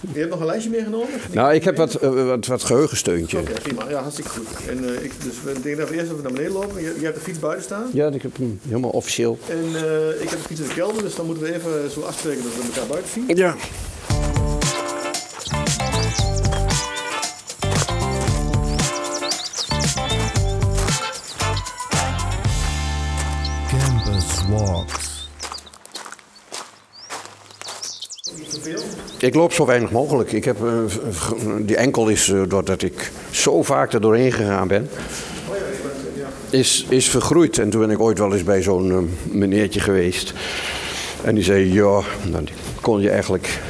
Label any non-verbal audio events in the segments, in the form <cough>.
Je hebt nog een lijstje meegenomen? Nou, ik heb wat, eh, wat, wat geheugensteuntje. Oké, prima. Ja, hartstikke goed. En eh, ik, dus we denken dat we eerst even naar beneden lopen. Je, je hebt de fiets buiten staan. Ja, ik heb hem helemaal officieel. En eh, ik heb de fiets in de kelder, dus dan moeten we even zo afspreken dat we elkaar buiten zien. Ja. Ik loop zo weinig mogelijk. Ik heb, eh, die enkel is, eh, doordat ik zo vaak er doorheen gegaan ben, is, is vergroeid. En toen ben ik ooit wel eens bij zo'n eh, meneertje geweest. En die zei, ja, nou, die kon je eigenlijk,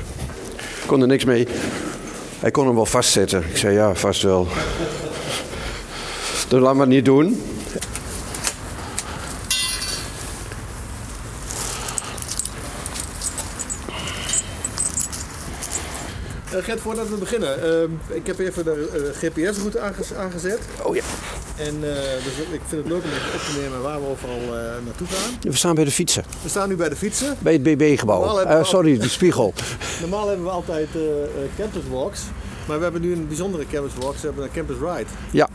kon er niks mee. Hij kon hem wel vastzetten. Ik zei, ja, vast wel. Dus laat maar niet doen. Gert, voordat we beginnen. ehm, ik heb even de eh, GPS-route aange- aangezet. Oh ja. En eh, dus ik vind het leuk om even op te nemen waar we overal eh, naartoe gaan. We staan bij de fietsen. We staan nu bij de fietsen. Bij het BB-gebouw. sorry, de spiegel. <laughs> Normaal hebben we altijd eh eh, campus walks. Maar we hebben nu een bijzondere campus walks. We hebben een campus ride. Ja.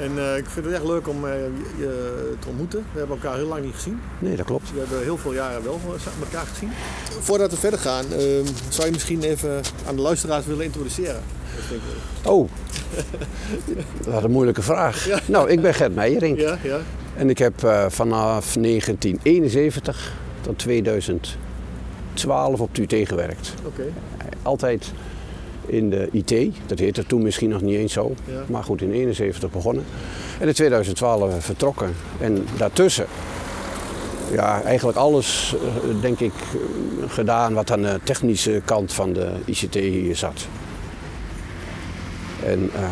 En eh, ik vind het echt leuk om eh, je te ontmoeten. We hebben elkaar heel lang niet gezien. Nee, dat klopt. We hebben heel veel jaren wel met elkaar gezien. Voordat we verder gaan, eh, zou je misschien even aan de luisteraars willen introduceren? Oh, <laughs> wat een moeilijke vraag. Nou, ik ben Gert Meijering. Ja, ja. En ik heb eh, vanaf 1971 tot 2012 op UT gewerkt. Oké. Altijd in de IT. Dat heette toen misschien nog niet eens zo. Ja. Maar goed, in 71 begonnen. En in 2012 vertrokken. En daartussen, ja, eigenlijk alles, eh, denk ik, eh, gedaan wat aan de technische kant van de ICT hier zat. En eh,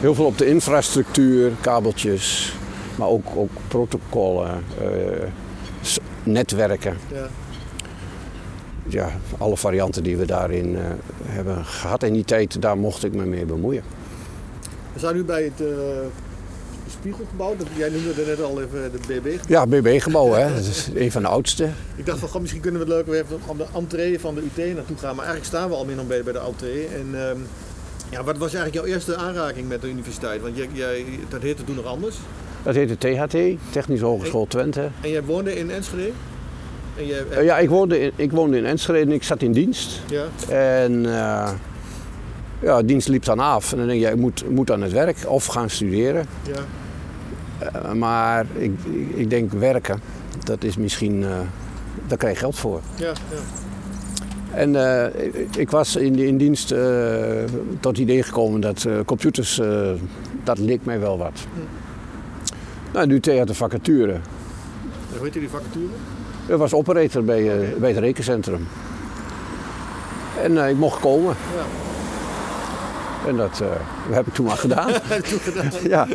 heel veel op de infrastructuur, kabeltjes, maar ook, ook protocollen, eh, netwerken. Ja. Ja, alle varianten die we daarin eh, hebben gehad. En die tijd, daar mocht ik me mee bemoeien. We zijn nu bij het eh, Spiegelgebouw. Dat, jij noemde net al even de BB. Ja, BB-gebouw, hè. Dat is een van de oudste. Ik dacht van, goh, misschien kunnen we het leuk weer even op de entree van de UT naartoe gaan. Maar eigenlijk staan we al min of meer bij de entree. En ehm, ja, wat was eigenlijk jouw eerste aanraking met de universiteit? Want jij, jij, dat heette toen nog anders. Dat heette THT, Technische Hogeschool Twente. En jij woonde in Enschede? En jij, Eh, ja, ik woonde, in, ik woonde in Enschede en ik zat in dienst. ja. En eh, ja, dienst liep dan af. En dan denk je, ik moet, moet aan het werk of gaan studeren. ja. Eh, maar ik, ik- denk werken, dat is misschien, eh, daar krijg je geld voor. Ja, ja. En eh, ik- ik was in, in dienst eh, tot het idee gekomen dat eh, computers, eh, dat leek mij wel wat. Nou, nu had de vacature. Hoe heet die vacature? Ik was operator bij, eh, bij het rekencentrum. En eh, ik mocht komen. Ja. En dat eh, heb ik toen maar gedaan. <laughs> Toen gedaan. <laughs> ja.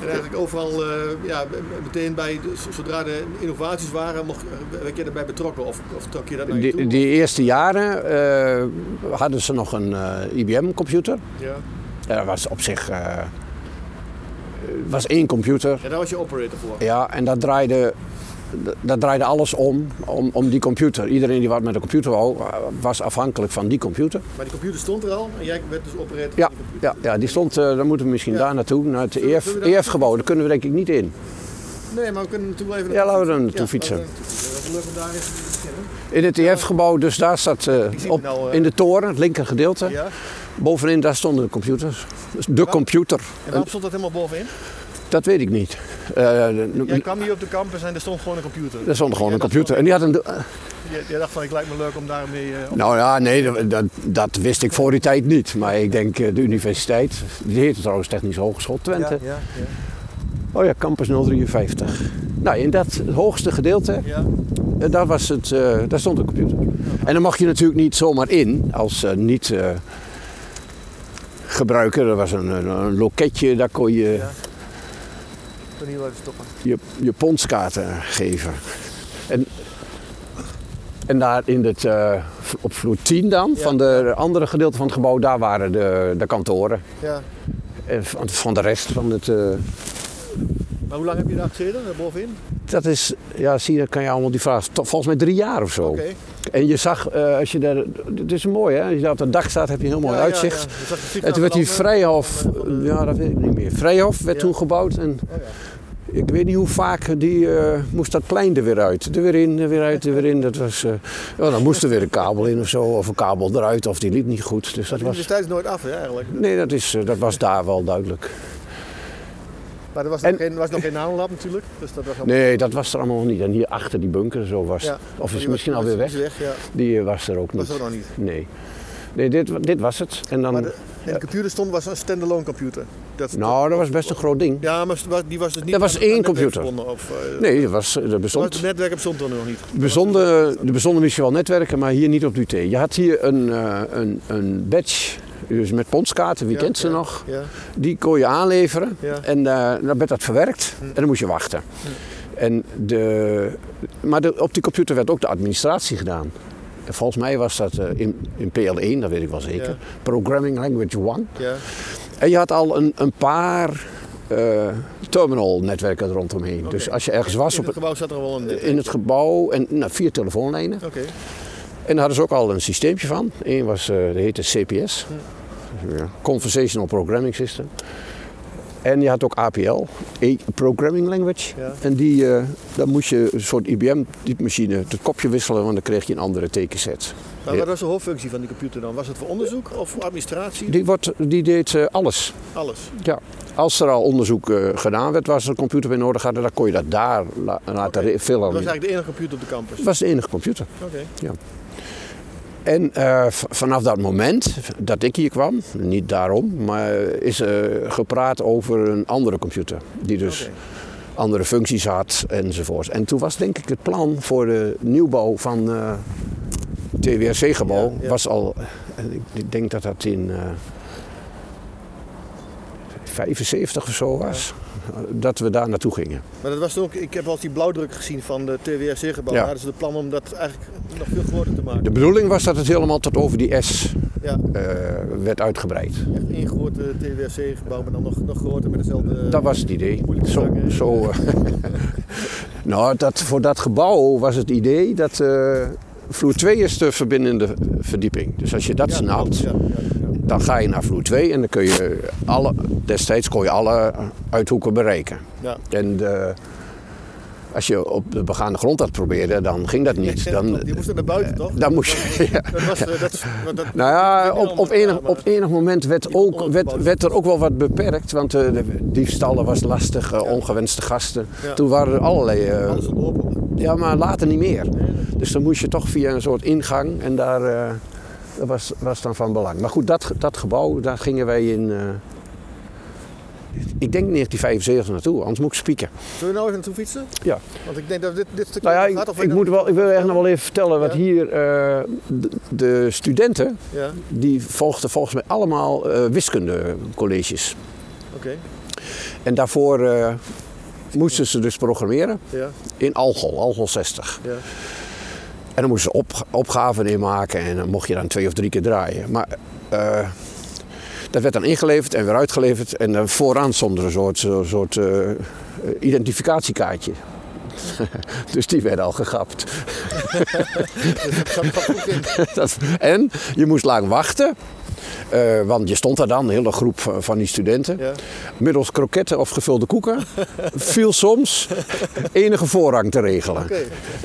En eigenlijk overal, ja, meteen bij, de- zodra er innovaties waren, mocht, werd je erbij betrokken? Of, of trok je dat naar je Die, toe? die eerste jaren hadden ze nog een IBM-computer. Ja. Dat was op zich was één computer. En daar was je operator voor? Ja, en dat draaide, dat draaide alles om, om, om die computer. Iedereen die wat met een computer wou, was afhankelijk van die computer. Maar die computer stond er al en jij werd dus operator Ja, van die computer? ja, ja die stond, eh dan moeten we misschien Ja. daar naartoe, naar het Zullen we- EF, zullen we daar EF-gebouw. Daar kunnen we denk ik niet in. Nee, maar we kunnen wel even Ja, laten we er fietsen. naartoe fietsen. daar. In het EF-gebouw, dus daar zat eh, op, nou, eh. in de toren, het linker gedeelte. Ja. Bovenin, daar stonden de computers. Dus de computer. En waarom stond dat helemaal bovenin? Dat weet ik niet. Eh, Jij kwam hier op de campus en er stond gewoon een computer. er stond gewoon een computer. En die had een. Jij, jij dacht van, ik lijkt me leuk om daarmee... eh, op- Nou ja, nee, dat, dat, dat wist ik voor die tijd niet. Maar ik denk eh, de universiteit, die heette trouwens Technische Hogeschool Twente. ja, ja, ja. Oh ja, Campus 053. Nou, in dat hoogste gedeelte, ja. eh, daar, was het, eh, daar stond een computer. En dan mag je natuurlijk niet zomaar in als eh, niet eh, gebruiker. Er was een, een loketje, daar kon je Stoppen. je, je pondskaarten geven. En, en daar in het, eh, op vloer 10 dan, Ja. van de andere gedeelte van het gebouw, daar waren de, de kantoren. Ja. En van, van de rest van het, eh, Maar hoe lang heb je daar gezeten, bovenin? Dat is, ja, zie je, dan kan je allemaal die vraag. Volgens mij drie jaar of zo. En je zag, eh, als je daar, het is mooi hè, als je daar op de dak staat heb je een heel mooi Ja, uitzicht. ja. De En toen werd die. Vrijhof, de- de- ja dat weet ik niet meer. Vrijhof werd toen gebouwd en Oh, ik weet niet hoe vaak die eh, moest dat plein er weer uit. Er weer in, er weer uit, er weer in. Dat was, ja, dan moest er weer een kabel in of zo, of een kabel eruit, of die liep niet goed. Dus dat de was, universiteit is nooit af, hè, eigenlijk. nee, dat, is, dat was daar wel duidelijk. Maar er was, En- nog geen, er was nog geen natuurlijk. Dus dat was allemaal- Nee, dat was er allemaal nog niet. En hier achter die bunker, zo was Ja. Of is was- misschien alweer was- weg. weg. Ja, Die eh, was er ook was niet. er nog niet. Nee. Nee, dit, dit was het. En dan, Maar de, en de computer stond was een standalone computer. Dat, nou, dat was best een groot ding. Ja, maar die was dus niet Dat was één computer. Of, eh, Nee, dat was, dat was bestond. het netwerk bestond er nog niet. Bezonden, er bestonden misschien wel netwerken, maar hier niet op UT. Je had hier een, eh, een, een badge, dus met ponskaarten, wie Ja, kent ze ja, nog? Ja. Die kon je aanleveren en eh, dan werd dat verwerkt en dan moest je wachten. En de, maar de, op die computer werd ook de administratie gedaan. En volgens mij was dat eh, in, in PL1, dat weet ik wel zeker. Programming Language 1. Ja. En je had al een, een paar eh terminal-netwerken. Oké. Dus als je ergens was In op het gebouw zat er wel een netwerk. in het gebouw en nou, vier telefoonlijnen. En daar hadden ze ook al een systeempje van. Eén was, dat heette CPS. Ja, Conversational Programming System. En je had ook APL, A Programming Language. Ja. En die, eh daar moest je een soort IBM-typemachine het kopje wisselen, want dan kreeg je een andere tekenset. Maar wat was de hoofdfunctie van die computer dan? Was het voor onderzoek of voor administratie? Die, wordt, die deed eh, alles. Alles. Ja. Als er al onderzoek eh, gedaan werd, was er een computer bij nodig hadden, dan kon je dat daar la- laten re- veel Dat was eigenlijk de enige computer op de campus. Het was de enige computer. Oké. En eh, vanaf dat moment dat ik hier kwam, niet daarom, maar is er gepraat over een andere computer. Die dus andere functies had enzovoort. En toen was denk ik het plan voor de nieuwbouw van eh TWRC-gebouw, Ja, ja. was al, ik, denk dat dat in eh 75 of zo was, dat we daar naartoe gingen. Maar dat was ook, ik heb al die blauwdruk gezien van de TWRC-gebouw. Ja. Hadden ze het plan om dat eigenlijk nog veel groter te maken. De bedoeling was dat het helemaal tot over die S Ja, eh, werd uitgebreid. echt één groot eh, TWRC-gebouw, maar dan nog, nog groter met dezelfde... Dat was het idee. Zo, zaken. zo, eh, <laughs> nou, dat, voor dat gebouw was het idee dat eh, vloer 2 is de verbindende verdieping. Dus als je dat Ja, snapt, ja. Dan ga je naar vloer 2 en dan kun je alle, destijds kon je alle uithoeken bereiken. Ja. En de, als je op de begaande grond dat probeerde, dan ging dat niet. <laughs> Dan, Die moesten naar buiten, toch? dan moest je. ja. Dat was, dat, dat, Nou ja, op, op, enig, op enig moment werd, Die ook, werd, werd er ook wel wat beperkt. Want eh, de diefstallen was lastig, eh, ongewenste gasten. Ja. Toen waren er allerlei... eh, ja, maar later niet meer. Dus dan moest je toch via een soort ingang. En daar dat was, was dan van belang. Maar goed, dat, dat gebouw, daar gingen wij in... eh, ik denk 1975 naartoe, anders moet ik spieken. Zullen we nou even naartoe fietsen? Ja. Want ik denk dat dit, dit stuk Nou ja, ik, gaat. Of ik, moet wel, ik wil echt nog wel even vertellen wat Ja. hier... eh, de, de studenten, Ja, die volgden volgens mij allemaal eh, wiskundecolleges. oké. En daarvoor moesten ze dus programmeren Ja, in Algol, Algol 60. ja. En dan moesten ze op, opgaven inmaken en dan mocht je dan twee of drie keer draaien. Maar eh, dat werd dan ingeleverd en weer uitgeleverd. En eh, vooraan stond er een soort, zo- soort eh, identificatiekaartje. <laughs> dus die werden al gegapt. <laughs> In. <laughs> Dat- en je moest lang wachten. Eh, want je stond daar dan, een hele groep van, die studenten. Ja. Middels kroketten of gevulde koeken <laughs> viel soms enige voorrang te regelen.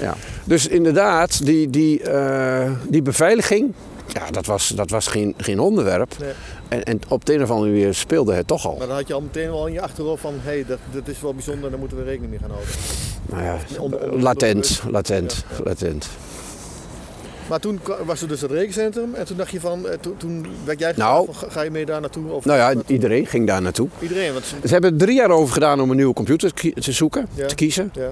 Ja. Dus inderdaad, die, die, eh, die beveiliging, ja, dat was, dat was geen, geen onderwerp. Nee. En, en op de een of andere manier speelde het toch al. Maar dan had je al meteen wel in je achterhoofd van, hé, hey, dat, dat is wel bijzonder, daar moeten we rekening mee gaan houden. Nou ja, latent, latent, latent. Maar toen was er dus het rekencentrum en toen dacht je van, eh, toen, toen werd jij Nou. van, ga- je mee daar naartoe? Of Nou ja, naartoe? iedereen ging daar naartoe. Iedereen, want ze- hebben er drie jaar over gedaan om een nieuwe computer te zoeken, Ja. te kiezen. ja,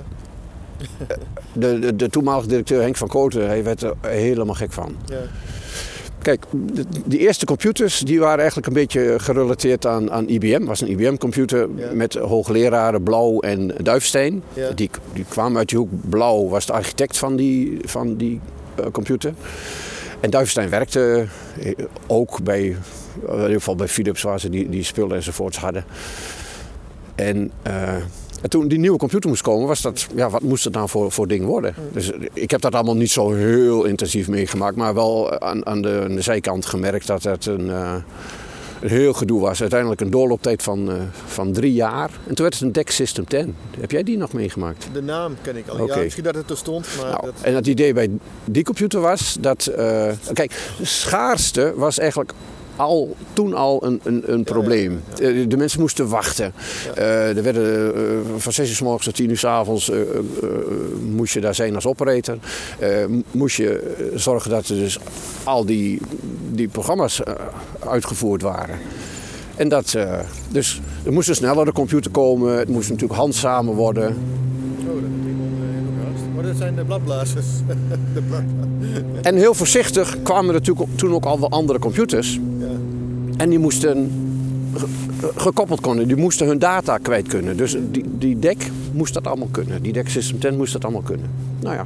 De, de, de toenmalige directeur Henk van Kooten, hij werd er helemaal gek van. ja, Kijk, de, die eerste computers die waren eigenlijk een beetje gerelateerd aan, aan IBM. was een IBM-computer Ja. met hoogleraren Blauw en Duifsteen. Ja. Die, die kwamen uit die hoek. Blauw was de architect van die, van die eh, computer. En Duifsteen werkte eh, ook bij, in ieder geval bij Philips, waar ze die, die spullen enzovoorts hadden. En eh, En toen die nieuwe computer moest komen, was dat, ja, wat moest het nou voor, voor ding worden? Dus eh, ik heb dat allemaal niet zo heel intensief meegemaakt, maar wel aan, aan, de, aan de zijkant gemerkt dat het een, uh, een heel gedoe was. Uiteindelijk een doorlooptijd van, uh, van drie jaar. En toen werd het een DEC System 10. Heb jij die nog meegemaakt? De naam ken ik al. Okay. Ja, misschien dat het er stond. Maar nou, dat... En het idee bij die computer was dat. Uh, kijk, de schaarste was eigenlijk al, toen al een, een, een probleem. Ja. De mensen moesten wachten. Uh, er werden, uh, van 6 uur s morgens tot 10 uur s avonds uh, moest je daar zijn als operator. moest je zorgen dat er dus al die, die programma's uitgevoerd waren. En dat, dus er moest een snellere computer komen. Het moest natuurlijk handzamer worden. Maar dat zijn de bladblazers. <laughs> de bladblazers. En heel voorzichtig kwamen er natuurlijk toen ook al wel andere computers. En die moesten gekoppeld kunnen. Die moesten hun data kwijt kunnen. Dus die, die DEC moest dat allemaal kunnen. Die DEC System 10 moest dat allemaal kunnen. Nou ja.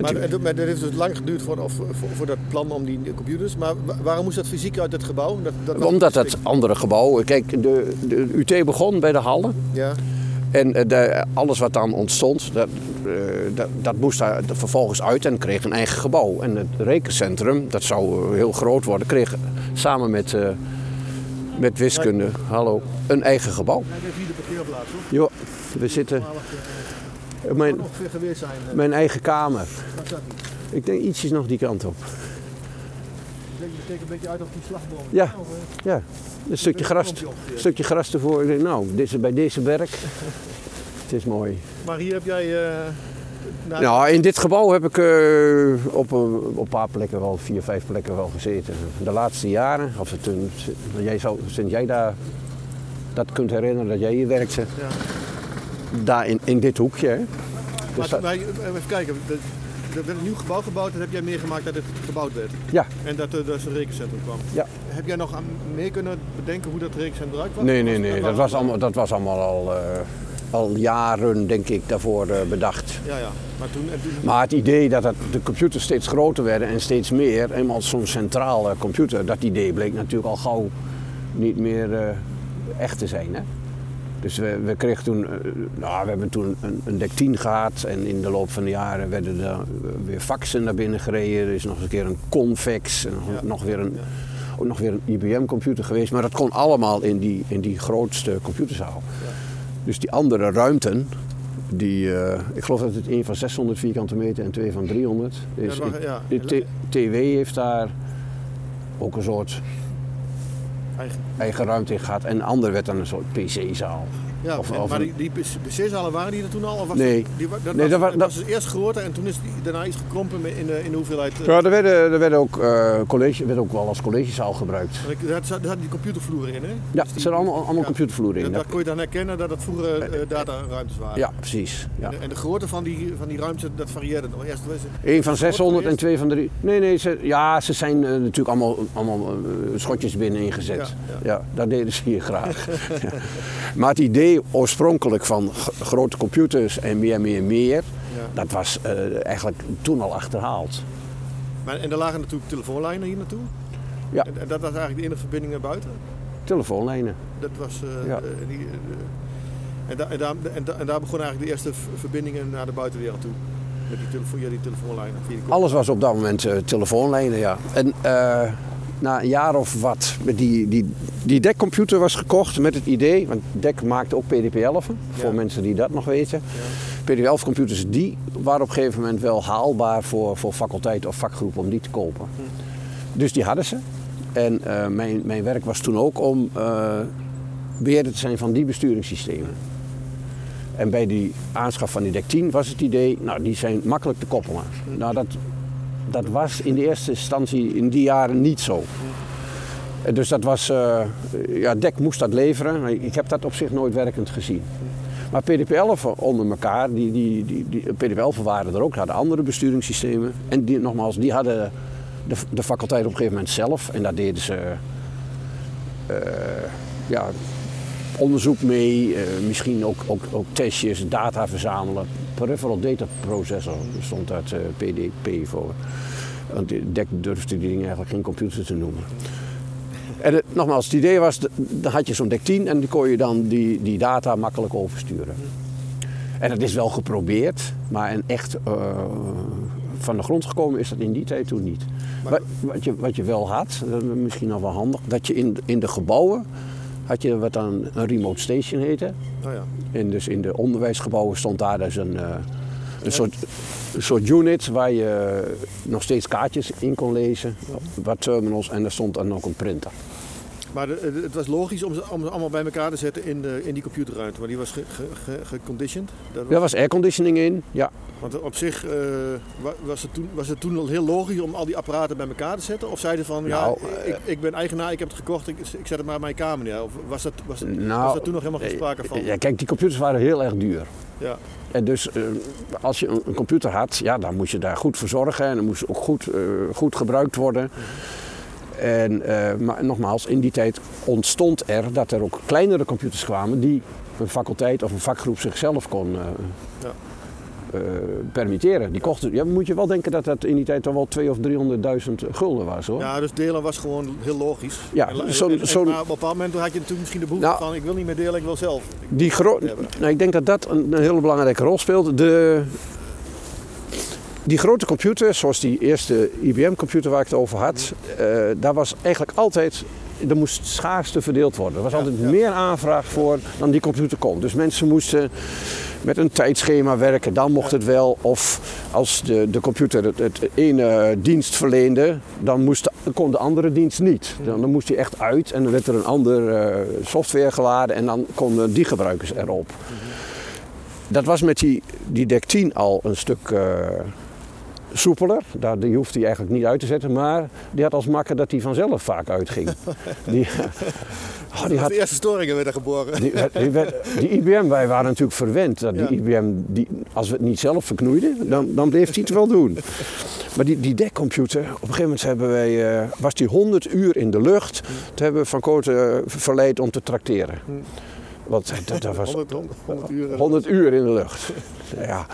Maar, maar dat heeft dus lang geduurd voor, voor, voor, dat plan om die computers. Maar waarom moest dat fysiek uit het gebouw? Dat, dat Omdat het andere gebouw... Kijk, de, de UT begon bij de Halle. Ja. En de, alles wat dan ontstond, dat, dat, dat moest daar vervolgens uit en kreeg een eigen gebouw. En het rekencentrum, dat zou heel groot worden, kreeg samen met, uh, met wiskunde, hallo, een eigen gebouw. Hij hier de parkeerplaats, toch? Jo, we zitten... Mijn, mijn eigen kamer. Ik denk ietsjes nog die kant op. Je steekt een beetje uit op die slagboom. Ja, ja. Een stukje gras, een stukje gras ervoor. Ik denk, nou, dit is bij deze werk. <laughs> Het is mooi. Maar hier heb jij... Uh, nou, nou, in dit gebouw heb ik uh, op, op een paar plekken wel, vier, vijf plekken wel gezeten. De laatste jaren, of toen, jij zou, sinds jij daar dat kunt herinneren dat jij hier werkte, ja. daar in, in dit hoekje. Hè. Dus maar, maar, even kijken, er werd een nieuw gebouw gebouwd en heb jij meegemaakt dat het gebouwd werd? Ja. En dat er dus een rekencentrum kwam? Ja. Heb jij nog mee kunnen bedenken hoe dat rekencentrum eruit kwam? Nee, nee, nee. Dat was allemaal, dat was allemaal al, uh, al jaren, denk ik, daarvoor uh, bedacht. Ja, ja. Maar, toen, en toen... maar het idee dat het, de computers steeds groter werden en steeds meer, eenmaal zo'n centrale computer, dat idee bleek natuurlijk al gauw niet meer uh, echt te zijn. Hè? Dus we, we kregen toen, nou, we hebben toen een, een DEC 10 gehad en in de loop van de jaren werden er weer faxen naar binnen gereden. Er is nog eens een keer een Convex en nog, Ja. nog weer een, ook nog weer een IBM-computer geweest. Maar dat kon allemaal in die, in die grootste computerzaal. Dus die andere ruimten, die, eh, ik geloof dat het een van 600 vierkante meter en twee van 300 is. dat mag- ja. de TW heeft daar ook een soort Eigen. eigen ruimte in gehad. En de andere werd dan een soort PC-zaal. Ja, Of- en- of maar die, die PC-zalen waren die er toen al? Of was Nee. dat- die, dat, Nee, was, dat wa- dat dat- was dus eerst groter en toen is die daarna iets gekrompen in de, in de hoeveelheid... eh, Ja, er werden, er werden ook, eh, college, werd ook wel als collegezaal gebruikt. Daar zat- daar hadden die computervloeren in, hè? Ja, Dus er zijn allemaal, allemaal ja. computervloeren in. Dat, dat kon je dan herkennen dat het vroeger eh, dataruimtes waren. Ja, precies. Ja. En, de, en de grootte van die, van die ruimtes, dat varieerde nog. Eerst Eén van 600 en twee van drie. Nee, nee, ze, ja, ze zijn natuurlijk allemaal, allemaal schotjes binnen ingezet. Ja, Ja, ja. dat deden ze hier graag. ja. <laughs> Maar het idee oorspronkelijk van grote computers en meer, meer, meer, Ja. dat was eh, eigenlijk toen al achterhaald. Maar, en er lagen natuurlijk telefoonlijnen hier naartoe. Ja. En, en dat was eigenlijk de enige verbinding naar buiten. Telefoonlijnen. Dat was... eh, Ja. eh, die, en, da- en, daar, en, da- en daar begonnen eigenlijk de eerste verbindingen naar de buitenwereld toe. Met die, telefoon, via die telefoonlijnen. Alles was op dat moment telefoonlijnen, ja. En na een jaar of wat, die, die, die DEC-computer was gekocht met het idee, want DEC maakte ook PDP-11, voor mensen die dat nog weten. PDP-11-computers, die waren op een gegeven moment wel haalbaar voor, voor faculteit of vakgroep om die te kopen. Dus die hadden ze. En eh, mijn, mijn werk was toen ook om eh beheerder te zijn van die besturingssystemen. En bij die aanschaf van die DEC 10 was het idee, nou die zijn makkelijk te koppelen. Nou dat, dat was in de eerste instantie in die jaren niet zo. Eh, Dus dat was, eh, ja DEC moest dat leveren, ik heb dat op zich nooit werkend gezien. Maar PDP-11 onder elkaar, die, die, die, die, PDP-11 waren er ook, hadden andere besturingssystemen. En die, nogmaals, die hadden de, de faculteit op een gegeven moment zelf. En daar deden ze eh, ja, onderzoek mee, eh, misschien ook, ook, ook testjes, data verzamelen. Peripheral Data Processor stond dat eh, PDP voor. Want de DEC durfde die dingen eigenlijk geen computer te noemen. En het, nogmaals, het idee was, dan had je zo'n DEC 10 en die kon je dan die, die data makkelijk oversturen. En het is wel geprobeerd, maar en echt eh, van de grond gekomen is dat in die tijd toen niet. Wat, wat, je, wat je wel had, dat is misschien nog wel handig, dat je in, in de gebouwen had je wat dan een remote station heette. Nou ja. En dus in de onderwijsgebouwen stond daar dus een, eh, een, soort, een soort unit waar je nog steeds kaartjes in kon lezen, wat terminals en er stond dan ook een printer. Maar de- het- het was logisch om ze, allemaal bij elkaar te zetten in, de, in die computerruimte. Maar die was ge- ge- ge- geconditioned. Dat was- Er was airconditioning in, ja. Want op zich eh, wa- was, het toen, was het toen al heel logisch om al die apparaten bij elkaar te zetten? Of zeiden van, Nou, ja, ik, ik ben eigenaar, ik heb het gekocht, ik, ik zet het maar in mijn kamer neer. Of was dat, was, was Nou, dat toen nog helemaal geen sprake van? Ja, kijk, die computers waren heel erg duur. Ja. En dus eh, als je een, computer had, ja, dan moest je daar goed voor zorgen en dan moest ook goed, eh, goed gebruikt worden. En, eh, maar nogmaals, in die tijd ontstond er dat er ook kleinere computers kwamen die een faculteit of een vakgroep zichzelf kon eh, Ja. eh, permitteren. Die kochten, ja, moet je wel denken dat dat in die tijd toch wel 200 of 300.000 gulden was hoor. ja, dus delen was gewoon heel logisch. Ja, En- en- zo'n- en- zo'n- maar op een bepaald moment had je natuurlijk misschien de behoefte Nou, van, ik wil niet meer delen, ik wil zelf. Die gro- hebben. nou, ik denk dat dat een, een hele belangrijke rol speelt. De, die grote computers, zoals die eerste IBM-computer waar ik het over had, eh, daar was eigenlijk altijd, er moest schaarste verdeeld worden. Er was altijd ja. meer aanvraag voor dan die computer kon. Dus mensen moesten met een tijdschema werken, dan mocht het wel. Of als de, de computer het, het ene dienst verleende, dan moest de, kon de andere dienst niet. Dan, dan moest die echt uit en dan werd er een andere eh, software geladen en dan konden die gebruikers erop. Dat was met die, die DEC 10 al een stuk eh, soepeler. Daar, die hoefde hij eigenlijk niet uit te zetten, maar die had als makker dat hij vanzelf vaak uitging. <laughs> die, oh, die had de eerste storingen werden geboren. die, die, werd- die IBM, wij waren natuurlijk verwend dat die Ja. IBM, die, als we het niet zelf verknoeiden, dan, dan bleef hij het wel doen. Maar die, die DEC-computer, op een gegeven moment hebben wij, eh, was die 100 uur in de lucht. Toen hebben we Van Kooten eh, verleid om te trakteren. Want dat, dat was 100, 100 uur. 100 uur in de lucht. Ja.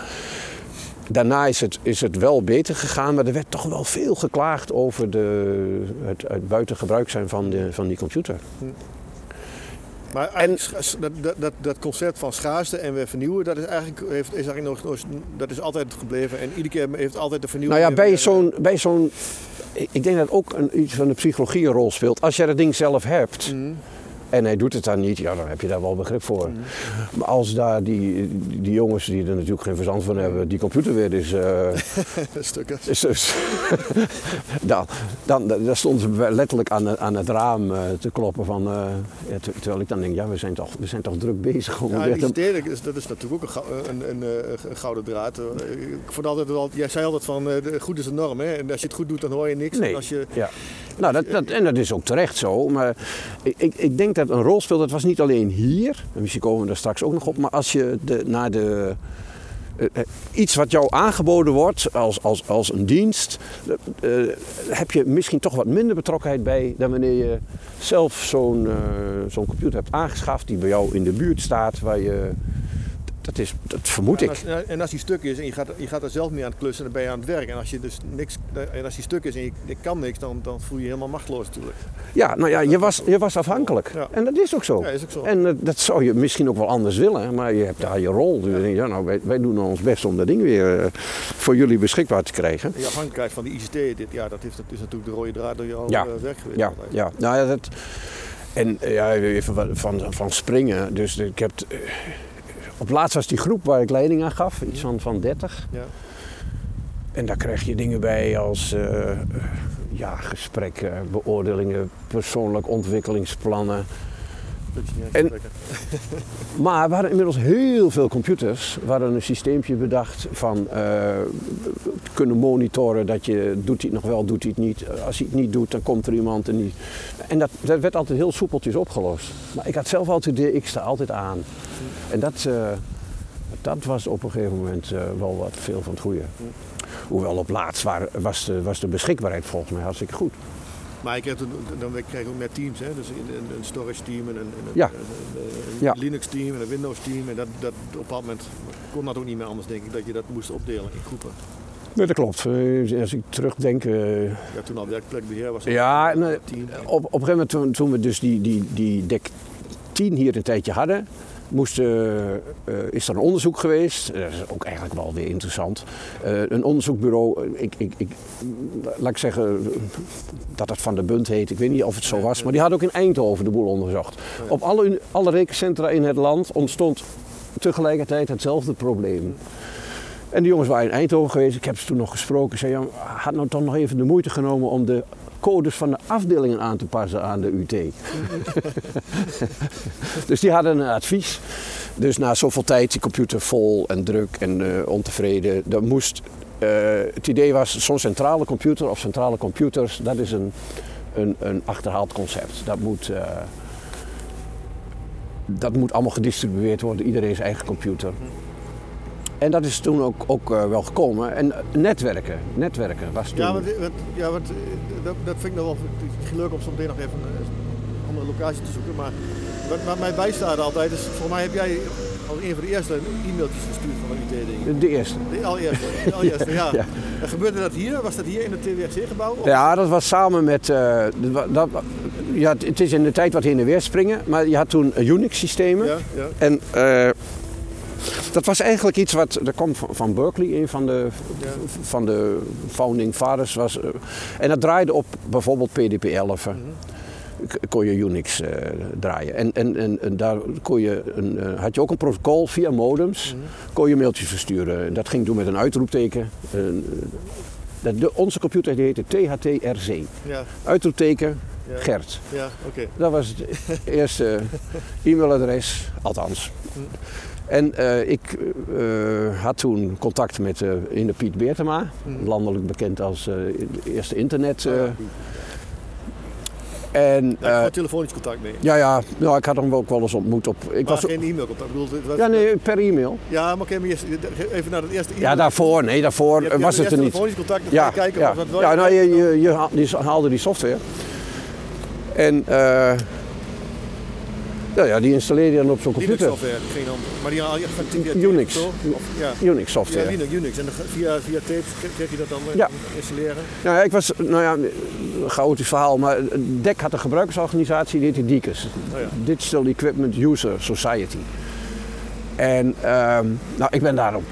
Daarna is het, is het wel beter gegaan, maar er werd toch wel veel geklaagd over de, het, het buitengebruik zijn van, de, van die computer. Maar scha- dat, dat, dat, concept van schaarste en weer vernieuwen, dat is eigenlijk, heeft, is eigenlijk nog, dat is altijd gebleven. En iedere keer heeft altijd de vernieuwing... Nou ja, bij zo'n, bij zo'n. Ik ik denk dat ook een, iets van de psychologie een rol speelt. Als jij dat ding zelf hebt Mhm. En hij doet het dan niet, ja, dan heb je daar wel begrip voor. Maar als daar die, die jongens die er natuurlijk geen verstand van hebben, die computer weer <laughs> is. eh, Stukken. is dus, <laughs> dan, dan, dan stonden ze letterlijk aan, het- aan het raam eh, te kloppen van. eh, ja, ter- terwijl ik dan denk, ja, we zijn toch, we zijn toch druk bezig om Ja, dat is, dat is natuurlijk ook een, een, een, een gouden draad. Ik vond altijd wel, jij zei altijd van, goed is de norm. Hè? En als je het goed doet, dan hoor je niks. Nee. En als je, Ja. Nou, dat, dat, en dat is ook terecht zo. Maar ik, ik, denk dat een rol speelt. Dat was niet alleen hier. En misschien komen we daar straks ook nog op. Maar als je de, naar de. eh, eh, iets wat jou aangeboden wordt als, als, als een dienst, eh, heb je misschien toch wat minder betrokkenheid bij dan wanneer je zelf zo'n zo'n computer hebt aangeschaft die bij jou in de buurt staat, waar je. Dat, is, dat vermoed en, ik. als, en als die stuk is en je gaat, je gaat er zelf mee aan het klussen, dan ben je aan het werk. En als je dus niks, en als die stuk is en je, je kan niks, dan, dan voel je je helemaal machteloos natuurlijk. Ja, nou ja, je was, je was afhankelijk. Ja. En dat is ook zo. Ja, is ook zo. En eh, dat zou je misschien ook wel anders willen, maar je hebt daar je rol. Dus denkt, ja, nou, wij, wij doen ons best om dat ding weer eh, voor jullie beschikbaar te krijgen. En je afhankelijkheid van die ICT, dit, ja, dat, heeft, dat is natuurlijk de rode draad door jouw Ja. eh, werk geweest. Ja, ja. Nou ja, dat... En ja, even van, van springen. Dus ik heb... op laatst was die groep waar ik leiding aan gaf, iets van, van 30. Ja. En daar krijg je dingen bij als eh, eh, ja, gesprekken, beoordelingen, persoonlijk ontwikkelingsplannen. En-. <laughs> Maar we hadden inmiddels heel veel computers. We hadden een systeempje bedacht van eh, kunnen monitoren dat je doet hij het nog wel, doet hij het niet. Als hij het niet doet, dan komt er iemand en die. En dat, dat werd altijd heel soepeltjes opgelost. Maar ik had zelf altijd de ik sta altijd aan. En dat, eh, dat was op een gegeven moment eh, wel wat veel van het goede. Hoewel op laatst was, de, was de beschikbaarheid volgens mij hartstikke goed. Maar ik heb dan kreeg ik ook meer teams, hè? dus een, storage team en een, een, Ja. een, een- een Ja. Linux team en een Windows team. En dat, dat, op een bepaald moment kon dat ook niet meer anders, denk ik, dat je dat moest opdelen in groepen. Nee, dat klopt. Eh, Als ik terugdenk... eh, Ja, toen al werkplekbeheer was. Ja, tien. op, op een gegeven moment toen, toen we dus die, die, die dek 10 hier een tijdje hadden, moest, eh, eh, is er een onderzoek geweest. Dat is ook eigenlijk wel weer interessant. Eh, een onderzoekbureau, eh, ik, ik, ik, laat ik zeggen dat het Van de Bunt heet. Ik weet niet of het zo was, maar die had ook in Eindhoven de boel onderzocht. Op alle, alle rekencentra in het land ontstond tegelijkertijd hetzelfde probleem. En die jongens waren in Eindhoven geweest. Ik heb ze toen nog gesproken. Ik zei, ja, had nou toch nog even de moeite genomen om de codes van de afdelingen aan te passen aan de UT. <laughs> dus die hadden een advies. Dus na zoveel tijd, die computer vol en druk en eh, ontevreden. Er moest, eh, het idee was, zo'n centrale computer of centrale computers, dat is een, een, een achterhaald concept. Dat moet, eh, dat moet allemaal gedistribueerd worden, iedereen zijn eigen computer. En dat is toen ook, ook eh, wel gekomen. En eh, netwerken, netwerken was toen... Ja, want, want- ja, want, eh, dat, dat vind ik nog wel leuk om zo meteen nog even een andere locatie te zoeken. Maar wat, wat mij bijstaat altijd is, voor mij heb jij als een van de eerste e-mailtjes gestuurd van de UT-ding. De eerste. De allereerste, de allereerste ja. <laughs> Ja. En gebeurde dat hier? Was dat hier in het TWRC-gebouw? Ja, dat was samen met. eh, dat, ja, het- is in de tijd wat heen en weer springen, maar je had toen Unix-systemen. Ja, ja. En dat was eigenlijk iets wat. Dat kwam van, Berkeley, een van de, Ja. van de founding fathers. Was, eh, en dat draaide op bijvoorbeeld PDP-11. Mhm. kon je Unix eh, draaien. En, en, en, en daar kon je een, eh, had je ook een protocol via modems, Mhm. kon je mailtjes versturen. En dat ging toen met een uitroepteken. Eh, dat- de, onze computer die heette THTRC. Ja, Uitroepteken ja. Gert. Ja, oké. Dat was het <laughs> eerste e-mailadres, althans. En eh, ik eh, had toen contact met eh in de Piet Beertema, Mhm. landelijk bekend als de eerste internet. Oh, en Ja, gewoon telefonisch contact mee. ja, ja, nou, ik had hem ook wel eens ontmoet op. Ik maar was, geen e-mailcontact. Bedoel, was- ja, nee, per e-mail. Ja, maar oké, even naar het eerste e-mail. Ja, daarvoor, nee, daarvoor Je was het er niet. telefonisch contact, dan Ja, kijken ja. wil ja nou, je, je, je haalde die software. En eh, ja, ja, die installeerde je dan op zo'n Linux computer. software, geen ander. Maar die haal je via Unix. tape of ja. Unix Ja, software. Linux, Unix. En dan via, via tape kreeg je dat dan Ja. installeren? Nou ja, ik was, nou ja, een chaotisch verhaal, maar DEC had een gebruikersorganisatie, die heette DICUS. Oh ja. Digital Equipment User Society. En ehm, nou, ik ben daar op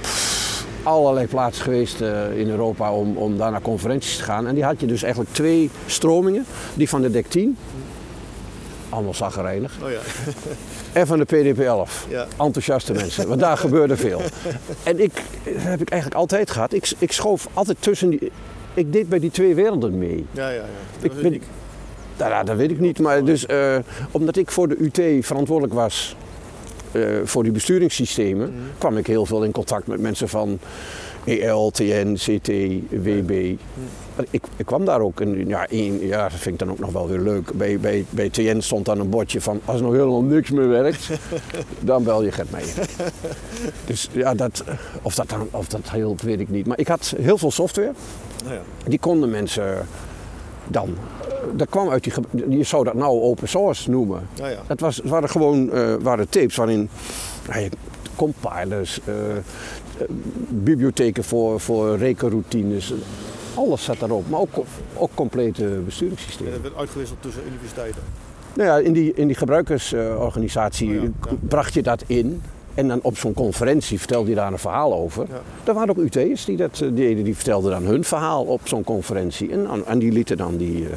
allerlei plaatsen geweest eh, in Europa om, om daar naar conferenties te gaan. En die had je dus eigenlijk twee stromingen. Die van de DEC 10, allemaal zaggerijnig. Oh ja. <laughs> En van de PDP 11. Ja. Enthousiaste mensen, want daar gebeurde veel. <laughs> En ik, dat heb ik eigenlijk altijd gehad. Ik, ik schoof altijd tussen die... Ik deed bij die twee werelden mee. Ja, ja, ja. Dat Ik was ben- uniek. Nou, ja, dat weet ik niet. Maar dus, eh, omdat ik voor de UT verantwoordelijk was eh, voor die besturingssystemen, Mhm. kwam ik heel veel in contact met mensen van EL, TN, CT, WB. Mhm. Ik, ik kwam daar ook. En ja, één, ja, dat vind ik dan ook nog wel weer leuk. Bij, bij, bij TN stond dan een bordje van als nog helemaal niks meer werkt, <laughs> dan bel je Gert Meijer. Dus ja, dat, of, dat dan, of dat hielp, weet ik niet. Maar ik had heel veel software. Nou ja. Die konden mensen dan. eh, Dat kwam uit die. Je zou dat nou open source noemen. Nou ja. Dat was, het waren gewoon eh, waren tapes waarin nou, compilers, eh, bibliotheken voor, voor rekenroutines. Alles zat daarop, maar ook, ook complete En besturingssystemen. dat werd uitgewisseld tussen universiteiten. Nou ja, in die, in die gebruikersorganisatie Oh ja, ja. k- bracht je dat in. En dan op zo'n conferentie vertelde je daar een verhaal over. Ja. Er waren ook UT'ers die dat eh, deden. Die vertelden dan hun verhaal op zo'n conferentie. En, en die lieten dan die... eh,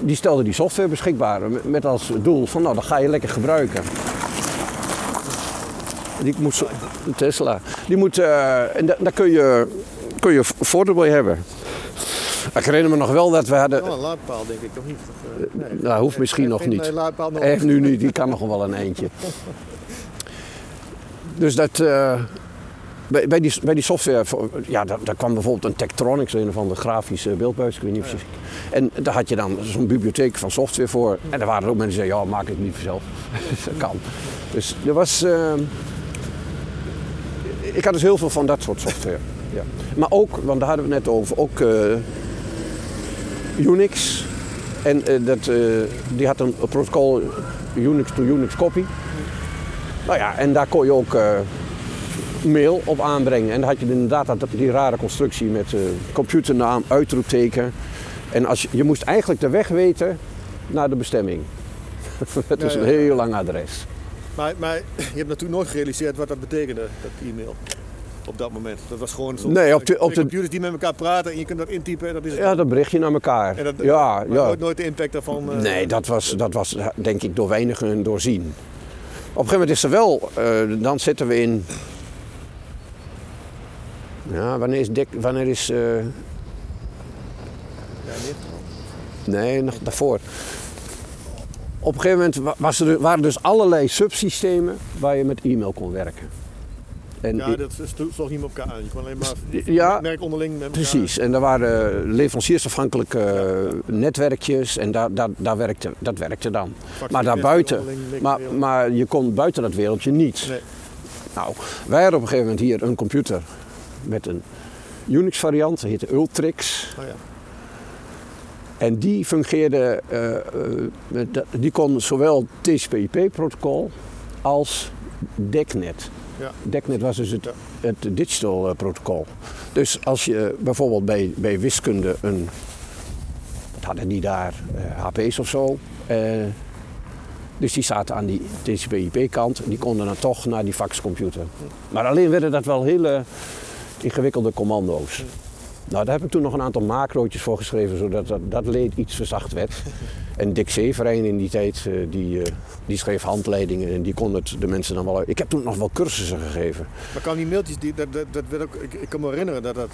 die stelden die software beschikbaar. Met, als doel van, nou, dan ga je lekker gebruiken. Die moet Tesla. Die moet... eh, en da- daar kun je, kun je voordeel bij hebben. Ik herinner me nog wel dat we hadden... Oh, een laadpaal denk ik, toch niet? Eh, nee. Dat hoeft misschien nog niet. nog heeft nu niet, die kan nog wel een eindje. <laughs> Dus dat, eh, bij, bij, die, bij die software, ja, daar, daar kwam bijvoorbeeld een Tektronix, een of andere grafische beeldbuis, ik weet niet of je En daar had je dan zo'n bibliotheek van software voor. En er waren ook mensen die zeiden, ja, maak het niet zelf. <laughs> dat kan. Dus er was... eh, ik had dus heel veel van dat soort software. Ja. Maar ook, want daar hadden we het net over, ook eh, Unix. En eh, dat, eh, die had een protocol Unix to Unix copy. Nou ja, en daar kon je ook mail op aanbrengen. En dan had je inderdaad dat, die rare constructie met uh, computernaam, uitroepteken. En als je, je moest eigenlijk de weg weten naar de bestemming. <laughs> Het is een heel lang adres. Maar, maar je hebt natuurlijk nooit gerealiseerd wat dat betekende, dat e-mail. Op dat moment. Dat was gewoon zo. Nee, op de, op de computers die met elkaar praten en je kunt dat intypen en dat is. Ja, dat berichtje naar elkaar. En dat, ja, maar ja. Nooit, nooit de impact daarvan. uh, Nee, dat was, dat was denk ik door weinigen doorzien. Op een gegeven moment is er wel, uh, dan zitten we in. Ja, wanneer is Dick, wanneer is. Uh... Ja, nee. Nee, nog daarvoor. Op een gegeven moment was er, waren dus allerlei subsystemen waar je met e-mail kon werken. En ja, dat sloeg niet meer elkaar aan. Je kon alleen maar ja, merk onderling met elkaar. Precies, en er waren leveranciersafhankelijke ja. netwerkjes en daar, daar, daar werkte, dat werkte dan. Maar daarbuiten, maar, maar je kon buiten dat wereldje niet. Nee. Nou, wij hadden op een gegeven moment hier een computer met een Unix variant, dat heette Ultrix. Oh ja. En die fungeerde, uh, uh, die kon zowel TCP/IP-protocol als DECnet. Ja. DECnet was dus het, het digital uh, protocol. Dus als je bijvoorbeeld bij, bij wiskunde een. Wat hadden die daar? HP's of zo. dus die zaten aan die TCP/IP-kant. Die konden dan toch naar die faxcomputer. Maar alleen werden dat wel hele ingewikkelde commando's. Nou, daar heb ik toen nog een aantal macrootjes voor geschreven, zodat dat, dat leed iets verzacht werd. En Dick Severijn in die tijd, uh, die, uh, die schreef handleidingen en die kon het de mensen dan wel uit. Ik heb toen nog wel cursussen gegeven. Maar kan die mailtjes, die, dat, dat, dat werd ook, ik, ik, kan me herinneren dat dat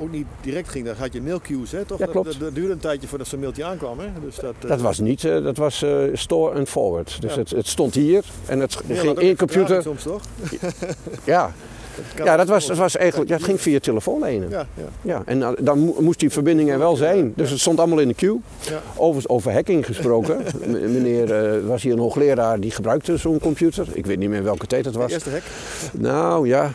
ook niet direct ging. Dan had je mailqueues, hè, toch? Ja, klopt. Dat, dat, duurde een tijdje voordat zo'n mailtje aankwam, hè? Dus dat, uh, dat was niet, dat was store and forward. Dus Ja. het, het stond hier en het ja, ging één computer. soms, toch? Ja, ja dat, was, dat was eigenlijk, ja, het ging via telefoonlijnen. Ja, ja. Ja, en dan- dan mo- moest die verbinding er wel zijn. Dus het stond allemaal in de queue. Ja. Over, over hacking gesproken. <laughs> Meneer eh, was hier een hoogleraar die gebruikte zo'n computer. Ik weet niet meer welke tijd het De was. eerste hek. Nou ja.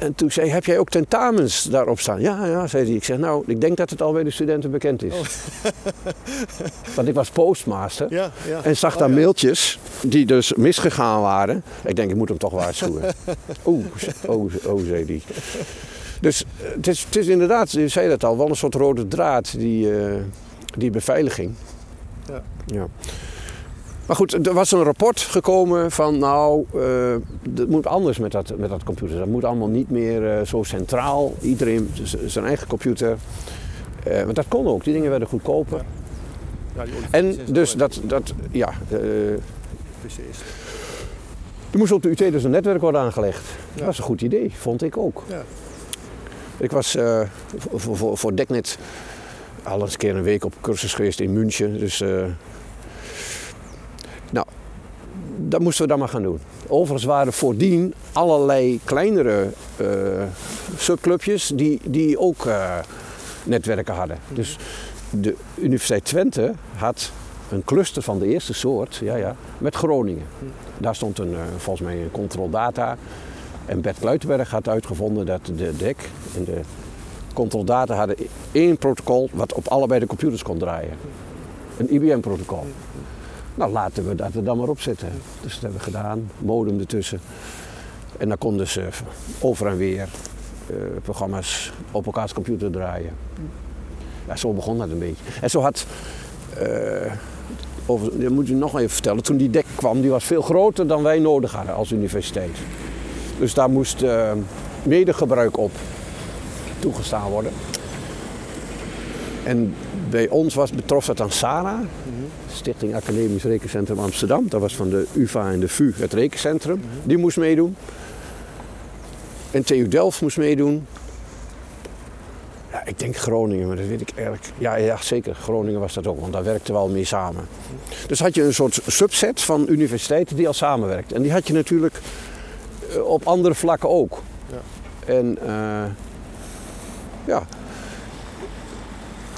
En toen zei hij, heb jij ook tentamens daarop staan? Ja, ja, zei hij. Ik zeg, nou, ik denk dat het al bij de studenten bekend is. <laughs> Want ik was postmaster. Ja, ja. En zag Oh, daar ja. mailtjes die dus misgegaan waren. Ik denk, ik moet hem toch waarschuwen. <laughs> Oeh, oh, oh, zei hij. Dus eh, het is, het is inderdaad, je zei dat al, wel een soort rode draad, die, eh, die beveiliging. Ja. ja. Maar goed, er was een rapport gekomen van, nou, eh het moet anders met dat, met dat computer. Dat moet allemaal niet meer eh, zo centraal. Iedereen zijn eigen computer. Eh want dat kon ook, die dingen werden goedkoper. Ja. En dus dat, dat ja, PC's. er moest op de UT dus een netwerk worden aangelegd. Ja. Dat was een goed idee, vond ik ook. Ja. Ik was voor, voor, voor Deknet al eens een keer een week op cursus geweest in München. Dus, nou, dat moesten we dan maar gaan doen. Overigens waren voordien allerlei kleinere eh, subclubjes die, die ook eh, netwerken hadden. Dus de Universiteit Twente had een cluster van de eerste soort, ja, ja, met Groningen. Daar stond een, eh, volgens mij een control data. En Bert Kluitenberg had uitgevonden dat de DEC en de control data hadden één protocol wat op allebei de computers kon draaien. Een IBM-protocol. Nou, laten we dat er dan maar op zetten. Dus dat hebben we gedaan, modem ertussen. En dan konden ze over en weer eh, programma's op elkaars computer draaien. Ja, zo begon dat een beetje. En zo had, eh, over, dat moet je nog even vertellen, toen die DEC kwam, die was veel groter dan wij nodig hadden als universiteit. Dus daar moest eh medegebruik op toegestaan worden. En bij ons was, betrof dat dan SARA, Stichting Academisch Rekencentrum Amsterdam. Dat was van de UvA en de VU, het rekencentrum. Die moest meedoen. En TU Delft moest meedoen. Ja, ik denk Groningen, maar dat weet ik eigenlijk. Ja, ja, zeker. Groningen was dat ook, want daar werkten we al mee samen. Dus had je een soort subset van universiteiten die al samenwerkten. En die had je natuurlijk eh, op andere vlakken ook. Ja. En eh, ja.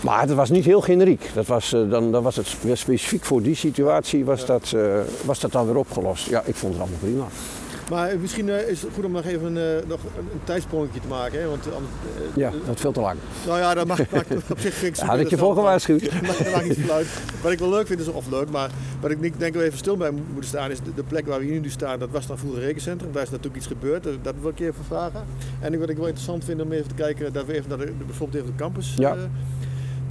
Maar het was niet heel generiek. Dat was, eh, dan, dan was het specifiek voor die situatie was, dat, eh, was dat dan weer opgelost. Ja, ik vond het allemaal prima. Maar misschien uh, is het goed om nog even uh, nog een, een tijdsprongetje te maken. Hè? Want, ja, dat is veel te lang. Nou ja, dat mag, <laughs> mag op zich ik Had ik je voor gewaarschuwd. Dat <laughs> maakt niet uit. Wat ik wel leuk vind, is, of leuk, maar wat ik denk ik wel even stil bij moet staan, is de, de, plek waar we hier nu staan, dat was dan vroeger een rekencentrum. Daar is natuurlijk iets gebeurd, dat wil ik even vragen. En wat ik wel interessant vind om even te kijken, dat we even naar de, bijvoorbeeld even de campus ja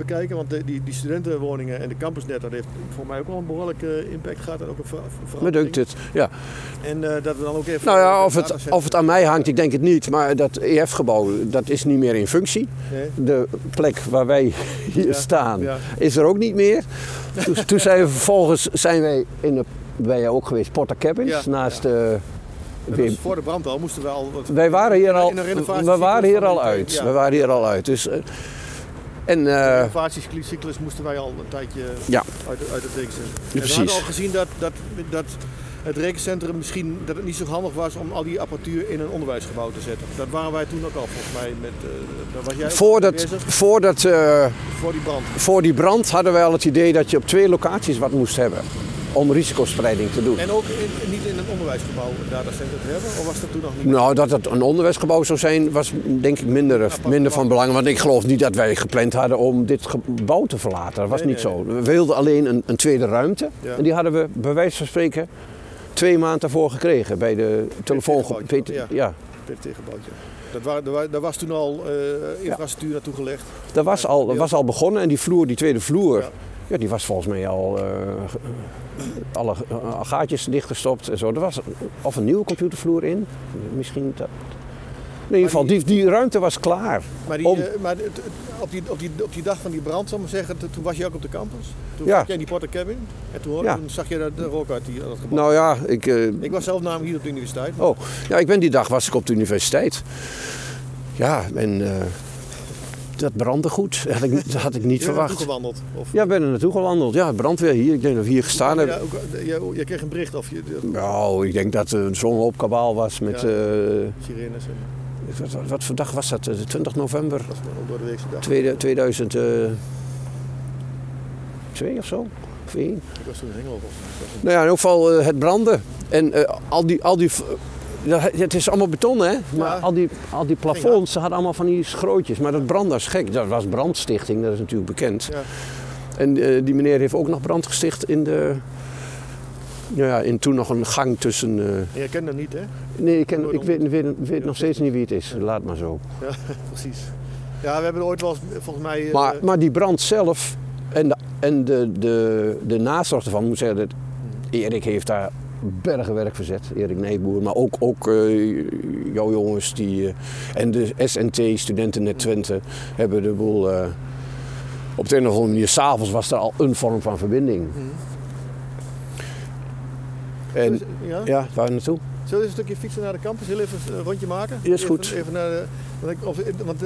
bekijken. Want de, die, die studentenwoningen en de campusnet, dat heeft voor mij ook wel een behoorlijke impact gehad. En ook een ver Me het, ja. En uh, dat we dan ook even... Nou ja, of het, of het aan mij hangt, ik denk het niet. Maar dat EF-gebouw, dat is niet meer in functie. Nee. De plek waar wij hier ja, staan, ja. is er ook niet meer. toen, toen zijn we vervolgens zijn wij in de... Ben jij ook geweest, Porta Cabins, naast... de dus voor de brand al moesten we al. Wij waren hier al. We waren hier al uit. Ja. We waren hier al uit. Dus uh, en, de innovatiecyclus moesten wij al een tijdje ja. uit, uit het rekencentrum. Ja, we hadden al gezien dat, dat, dat het rekencentrum misschien dat het niet zo handig was om al die apparatuur in een onderwijsgebouw te zetten. Dat waren wij toen ook al volgens mij met. Uh, was jij voordat, voordat, uh, voor die brand. Voor die brand hadden wij al het idee dat je op twee locaties wat moest hebben om risicospreiding te doen. En ook in, niet in een onderwijsgebouw datacenter te hebben? Of was dat toen nog niet? Nou, dat het een onderwijsgebouw zou zijn, was denk ik minder, minder van belang. Want ik geloof niet dat wij gepland hadden om dit gebouw te verlaten. Dat was nee, niet nee. zo. We wilden alleen een, een tweede ruimte. Ja. En die hadden we bij wijze van spreken twee maanden daarvoor gekregen bij de telefoon. Ja. ja. PT-gebouwtje. Dat daar was toen al uh, infrastructuur ja. naartoe gelegd. Dat was al, dat was al begonnen en die vloer, die tweede vloer, ja. Die was volgens mij al uh, alle uh, gaatjes dichtgestopt en zo. Er was of een nieuwe computervloer in. Misschien dat. In ieder geval, die, die ruimte was klaar. Maar, die, om... uh, maar op, die, op, die, op die dag van die brand, zal ik maar zeggen, toen was je ook op de campus. Toen ja. zat jij in die Porter Cabin en toen, ja. toen zag je de, rook uit, die, dat gebouw. Nou ja, ik... ik was zelf namelijk hier op de universiteit. Maar... Oh, ja, ik ben die dag was ik op de universiteit. Ja, en dat brandde goed. Dat <laughs> had ik, dat had ik niet je verwacht. gewandeld? Of? Ja, ik ben er naartoe gewandeld. Ja, brandweer hier. Ik denk dat we hier gestaan ja, hebben. Ook, jij, kreeg een bericht of je... Nou, ik denk dat er zo'n hoop kabaal was met... Ja, uh, sirenes en... Wat, wat, wat, voor dag was dat? 20 november? Dat was door de weekse dag. 2002 of zo? Of één? Ik was toen in Hengel. Nou ja, in ieder geval uh, het branden. En uh, al die... Al die het is allemaal beton, hè? Maar ja. al, die, al die plafonds, ze hadden allemaal van die schrootjes. Maar dat brandde is gek. Dat was brandstichting, dat is natuurlijk bekend. Ja. En uh, die meneer heeft ook nog brand gesticht in de... Ja, in toen nog een gang tussen... Uh... Je kent hem niet, hè? Nee, ik, ken, ik weet, weet, weet nog steeds niet wie het is. Laat maar zo. Ja, <laughs> precies. Ja, we hebben ooit wel eens, volgens mij... Uh... Maar, maar die brand zelf en de, en de, de, de nazorg ervan, moet zeggen... Dat Erik heeft daar bergenwerk verzet, Erik Nijboer. Maar ook, ook uh, jouw jongens die, uh, en de SNT, Studentennet Twente, hebben de boel... Uh, op de een of andere manier, s'avonds was er al een vorm van verbinding. Mm. En ja, ja waar naartoe? Zullen we een stukje fietsen naar de campus? Heel even een rondje maken? Ja, is goed. Even, even naar de, want, ik, of, want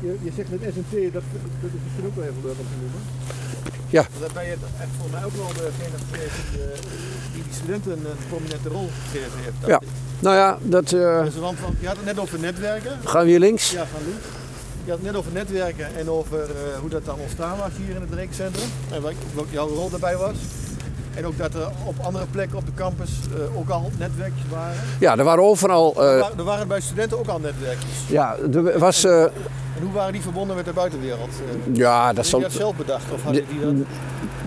je, je zegt met SNT, dat, dat is misschien ook wel even leuk om te noemen. Ja. Dat ben je echt volgens mij ook wel degene die, die die studenten een prominente rol gegeven heeft. Ja. Nou ja, dat... Uh... Dus van, je had het net over netwerken. Gaan we hier links? Ja, gaan links. Je had het net over netwerken en over uh, hoe dat dan ontstaan was hier in het rekencentrum. En wat, wat jouw rol daarbij was. En ook dat er op andere plekken op de campus uh, ook al netwerkjes waren. Ja, er waren overal... Uh... Er, waren, er, waren, bij studenten ook al netwerkjes. Ja, er was... Uh... En hoe waren die verbonden met de buitenwereld? ja, dat zal... Had je dat zelf bedacht? Of hadden die dat...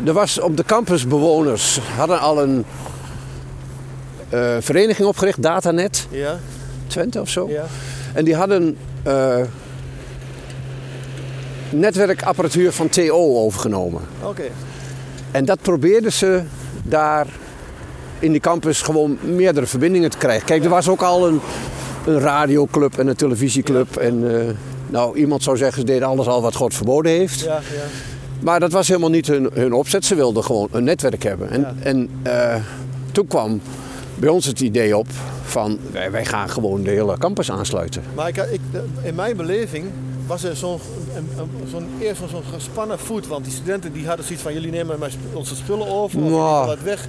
Er was op de campus bewoners hadden al een vereniging opgericht, Datanet. Ja. Twente of zo. Ja. En die hadden netwerkapparatuur van TO overgenomen. Oké. Okay. En dat probeerden ze daar in die campus gewoon meerdere verbindingen te krijgen. Kijk, er was ook al een, een radioclub en een televisieclub. En uh, nou, iemand zou zeggen, ze deden alles al wat God verboden heeft. Ja, ja. Maar dat was helemaal niet hun, hun opzet. Ze wilden gewoon een netwerk hebben. En, ja. en uh, toen kwam bij ons het idee op van wij, wij gaan gewoon de hele campus aansluiten. Maar ik, ik, in mijn beleving was er zo'n zo eerst zo'n gespannen voet. Want die studenten die hadden zoiets van jullie nemen maar onze spullen over of wow. wat weg.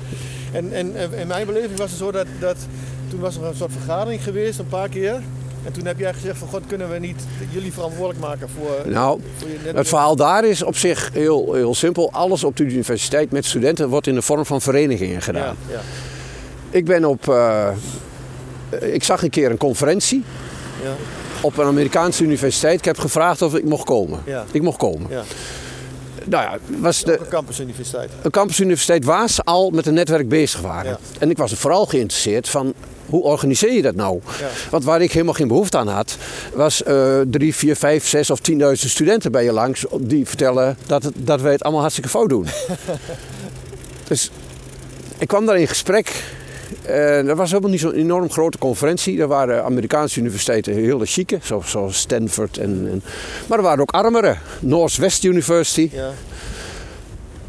En, en, en, in mijn beleving was het zo dat, dat toen was er een soort vergadering geweest een paar keer. En toen heb jij gezegd van god kunnen we niet jullie verantwoordelijk maken voor, nou, voor je Het verhaal daar is op zich heel, heel simpel. Alles op de universiteit met studenten wordt in de vorm van verenigingen gedaan. Ja, ja. Ik ben op uh, eh, ik zag een keer een conferentie Ja. Op een Amerikaanse universiteit. Ik heb gevraagd of ik mocht komen. Ja. Ik mocht komen. Ja. Nou ja, was de, Een campusuniversiteit. een campusuniversiteit Waas al met een netwerk bezig waren. Ja. En ik was er vooral geïnteresseerd van hoe organiseer je dat nou? Ja. Want waar ik helemaal geen behoefte aan had, was eh drie, vier, vijf, zes of tienduizend studenten bij je langs die vertellen dat, het, dat wij het allemaal hartstikke fout doen. <laughs> dus ik kwam daar in gesprek. En dat was helemaal niet zo'n enorm grote conferentie. Er waren Amerikaanse universiteiten hele chique, zo- zoals Stanford. En, en, maar er waren ook armere. Northwest University. Ja.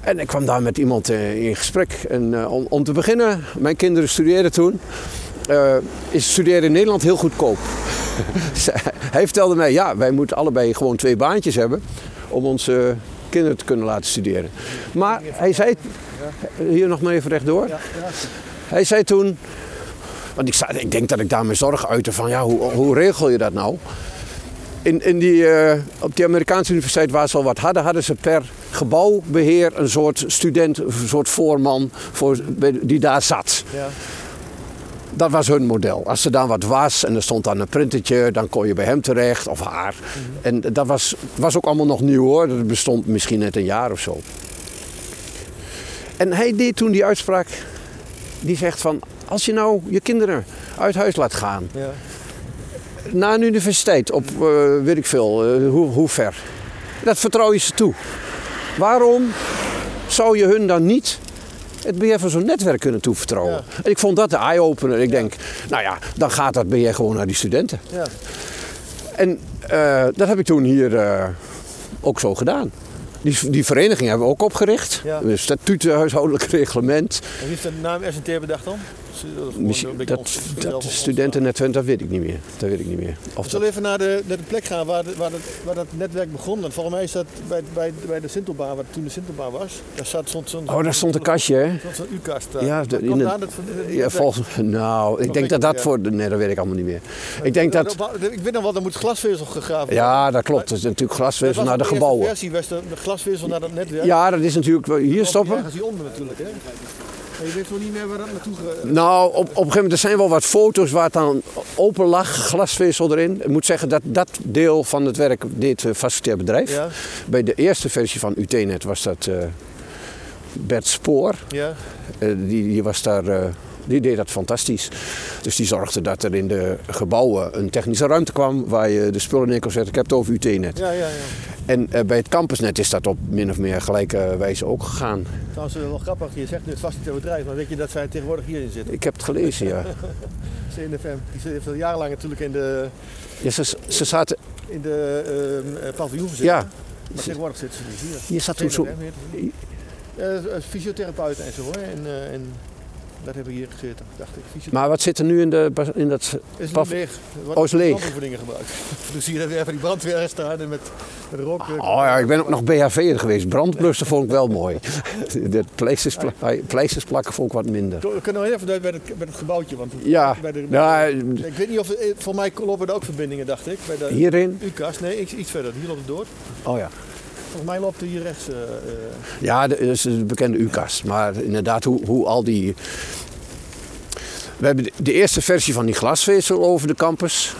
En ik kwam daar met iemand eh, in gesprek. En eh, om, om te beginnen, mijn kinderen studeerden toen. eh, is studeren in Nederland heel goedkoop. <laughs> Hij vertelde mij, ja, wij moeten allebei gewoon twee baantjes hebben om onze kinderen te kunnen laten studeren. Maar hij zei, hier nog maar even rechtdoor. Ja. Hij zei toen, want ik, ik denk dat ik daar mijn zorg uitte van, ja, hoe, hoe regel je dat nou? In, in die, eh, op die Amerikaanse universiteit waar ze al wat hadden, hadden ze per gebouwbeheer een soort student, een soort voorman voor, die daar zat. Ja. Dat was hun model. Als er dan wat was en er stond dan een printertje, dan kon je bij hem terecht of haar. En dat was, was ook allemaal nog nieuw hoor. Dat bestond misschien net een jaar of zo. En hij deed toen die uitspraak, die zegt van, als je nou je kinderen uit huis laat gaan, Ja. naar een universiteit op, eh, weet ik veel, eh, hoe, hoe ver. Dat vertrouw je ze toe. Waarom zou je hun dan niet het beheer van zo'n netwerk kunnen toevertrouwen? Ja. En ik vond dat de eye-opener. Ik denk, nou ja, dan gaat dat beheer gewoon naar die studenten. Ja. En eh, dat heb ik toen hier ook zo gedaan. Die, die vereniging hebben we ook opgericht. Ja. Een huishoudelijk reglement. En wie heeft de naam SNT bedacht dan? Dat is Misschien- dat, dat studentennetwerk, dat weet ik niet meer. Dat weet ik niet meer. Of We zullen even naar de, naar de plek gaan waar, de- waar, dat, waar dat netwerk begon. Want volgens mij is dat bij, bij, bij de Sintelbaan, waar toen de Sintelbaan was. Daar staat stond zo'n Oh, daar stond een kastje, hè? zo'n U-kast. daar. Ja, de- in dat- dat- Ja, dat- volgens Nou, ik denk dat dat voor... de- Nee, dat weet ik allemaal niet meer. Ik denk dat... Ik weet nog wel, er moet glasvezel gegraven worden. Ja, dat klopt. Het is natuurlijk Dat glasvezel naar de gebouwen. versie, was de, glasvezel naar dat netwerk. Ja, dat is natuurlijk... Hier stoppen. Ergens hieronder natuurlijk, hè. Je weet wel niet meer waar dat naartoe gaat. Nou, op, op een gegeven moment er zijn wel wat foto's waar het dan open lag, glasvezel erin. Ik moet zeggen dat dat deel van het werk deed uh, facilitair bedrijf. Ja, Bij de eerste versie van UT-net was dat eh, Bert Spoor. ja. Eh, die, die was daar... die deed dat fantastisch. Dus die zorgde dat er in de gebouwen een technische ruimte kwam waar je de spullen neer kon zetten. Ik heb het over UT-net. Ja, ja, ja. En eh, bij het campusnet is dat op min of meer gelijke wijze ook gegaan. Trouwens, wel grappig, je zegt nu het facilitair bedrijf, maar weet je dat zij tegenwoordig hierin zitten? Ik heb het gelezen, ja. <laughs> CNFM, die zitten veel jarenlang natuurlijk in de, ja ze, ze zaten... in de eh, paviljoen gezeten. Ja, Maar tegenwoordig zitten ze hier. hier zat toen zo... Eh, fysiotherapeuten en zo hoor. En, eh, en dat hebben we hier gezeten, dacht ik. Maar wat zit er nu in, de, in dat... is paf- niet leeg. Oh, is leeg. gebruikt. dus hier hebben we even die brandweer staan en met, met rook. Oh ja, ik ben ook nog BHV'er geweest. Brandblussen vond ik wel mooi. <laughs> De pleisters, pla- pleisters plakken vond ik wat minder. We kunnen nog even bij, het, bij het gebouwtje. Want Ja, bij de, ja, ik weet niet of, eh, voor mij lopen er ook verbindingen, dacht ik. Bij de hierin. U-kast, nee, iets, iets verder. Hier loopt het door. Oh ja. Volgens mij loopt er hier rechts. eh, eh, Ja, dat is de bekende U-kast. Maar inderdaad, hoe, hoe al die... We hebben de, de eerste versie van die glasvezel over de campus.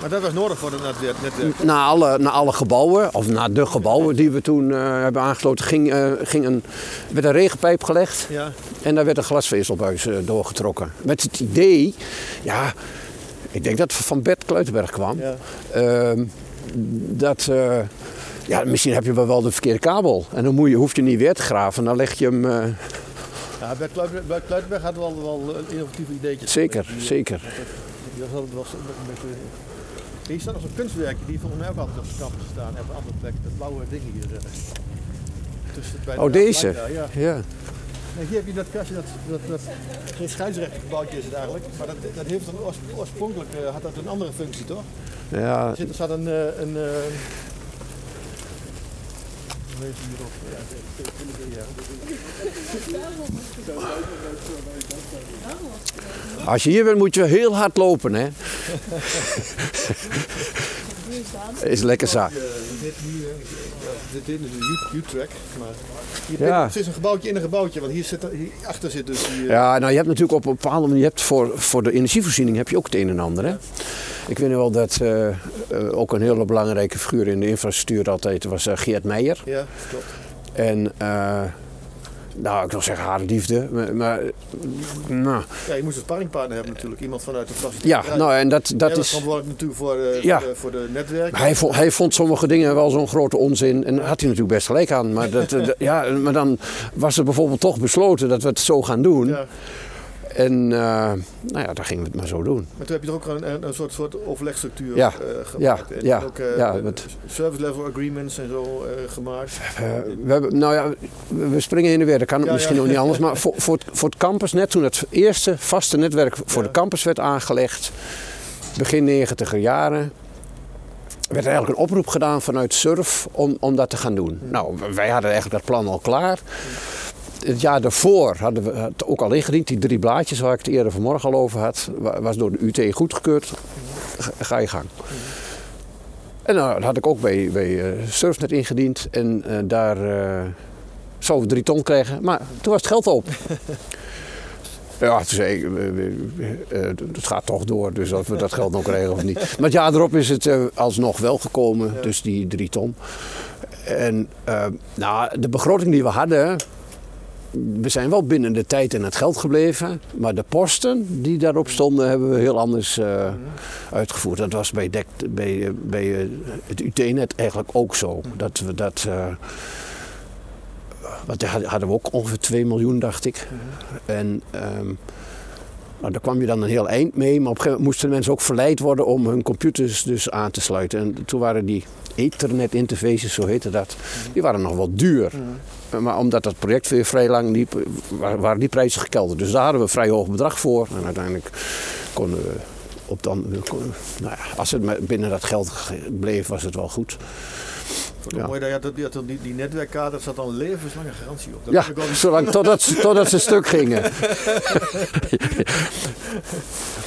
maar dat was nodig voor netwerk. netwerk. Na alle, na alle gebouwen, of na de gebouwen die we toen eh, hebben aangesloten, ging, ging een, werd een regenpijp gelegd. Ja, En daar werd een glasvezelbuis eh, doorgetrokken. Met het idee, ja, ik denk dat het van Bert Kluitenberg kwam. ja. Ehm, dat, ja, misschien heb je wel wel de verkeerde kabel. En dan moet je, hoef je niet weer te graven. Dan leg je hem, eh, ja Bert Kluitenberg, Bert Kluitenberg had wel, wel een innovatieve ideetje. zeker, Die- zeker. Die was altijd wel zo- een beetje... Hier staat nog zo'n kunstwerkje die volgens mij ook altijd op de campus staan. En op een andere plek, dat blauwe ding hier. eh, tussen bij de Oh, deze? Ja, ja. Ja. Nee, hier heb je dat kastje, dat, dat, dat geen scheidsrechtergebouwtje is het eigenlijk. Maar dat, dat heeft een, oors- oorspronkelijk eh, had dat een andere functie, toch? ja, Er zit, er staat een... eh, een Als je hier bent moet je heel hard lopen. Hè? <laughs> Is lekker zaak. Eh, dit nu, eh, ja, dit is een U-track. Maar hier Ja. het is een gebouwtje in een gebouwtje, want hier zit, hier achter zit dus die... eh, Ja, nou je hebt natuurlijk op een bepaalde manier, je hebt voor, voor de energievoorziening heb je ook het een en ander. Hè? Ik weet nog wel dat eh, eh, ook een hele belangrijke figuur in de infrastructuur altijd was eh, Geert Meijer. ja, klopt. En eh, nou, ik wil zeggen haar liefde, maar, maar nou, Ja, je moest een sparringpartner hebben natuurlijk. Iemand vanuit de faciliteit. ja, nou en dat, dat is... verantwoordelijk natuurlijk voor, eh, Ja. voor, de, voor de netwerk. Hij vond, hij vond sommige dingen wel zo'n grote onzin. En daar had hij natuurlijk best gelijk aan. Maar, dat, eh, <laughs> ja, maar dan was er bijvoorbeeld toch besloten dat we het zo gaan doen. Ja. En eh, nou ja, dan gingen we het maar zo doen. Maar toen heb je er ook een, een, een soort, soort overlegstructuur Ja, eh, gemaakt. En ja, ook, eh, ja, met- service level agreements en zo gemaakt. We hebben, nou ja, we springen in de weer. Dat kan Ja, misschien ja. ook niet anders. Maar voor, voor, het, voor het campus, net toen het eerste vaste netwerk voor Ja. de campus werd aangelegd, begin negentiger jaren, werd er eigenlijk een oproep gedaan vanuit SURF om, om dat te gaan doen. Nou, wij hadden eigenlijk dat plan al klaar. Het jaar daarvoor hadden we het ook al ingediend. Die drie blaadjes waar ik het eerder vanmorgen al over had, wa- was door de UT goedgekeurd. Ga, je gang. En nou, dat had ik ook bij, bij eh, Surfnet ingediend. En eh, daar eh zouden we drie ton krijgen. Maar toen was het geld op. <laughs> Ja, toen zei ik, het gaat toch door, dus of we dat geld nog krijgen of niet. Maar het jaar erop is het alsnog wel gekomen, dus die drie ton. En nou, de begroting die we hadden, we zijn wel binnen de tijd en het geld gebleven. Maar de posten die daarop stonden, hebben we heel anders eh, uitgevoerd. Dat was bij, DEC, bij, eh, bij eh, het UT-net eigenlijk ook zo. Dat we dat. want daar hadden we ook ongeveer 2 miljoen, dacht ik. En ehm, nou, daar kwam je dan een heel eind mee. Maar op een gegeven moment moesten de mensen ook verleid worden om hun computers dus aan te sluiten. En toen waren die Ethernet interfaces, zo heette dat, die waren nog wel duur. Maar omdat dat project weer vrij lang liep, wa- waren die prijzen gekelderd. Dus daar hadden we een vrij hoog bedrag voor. En uiteindelijk konden we op dan, kon- nou ja, als het binnen dat geld ge- bleef, was het wel goed. Ja. mooi dat je had, die, die, daar zat dan levenslange garantie op. Dat Ja, wel- zolang totdat, ze- totdat ze stuk gingen. <laughs>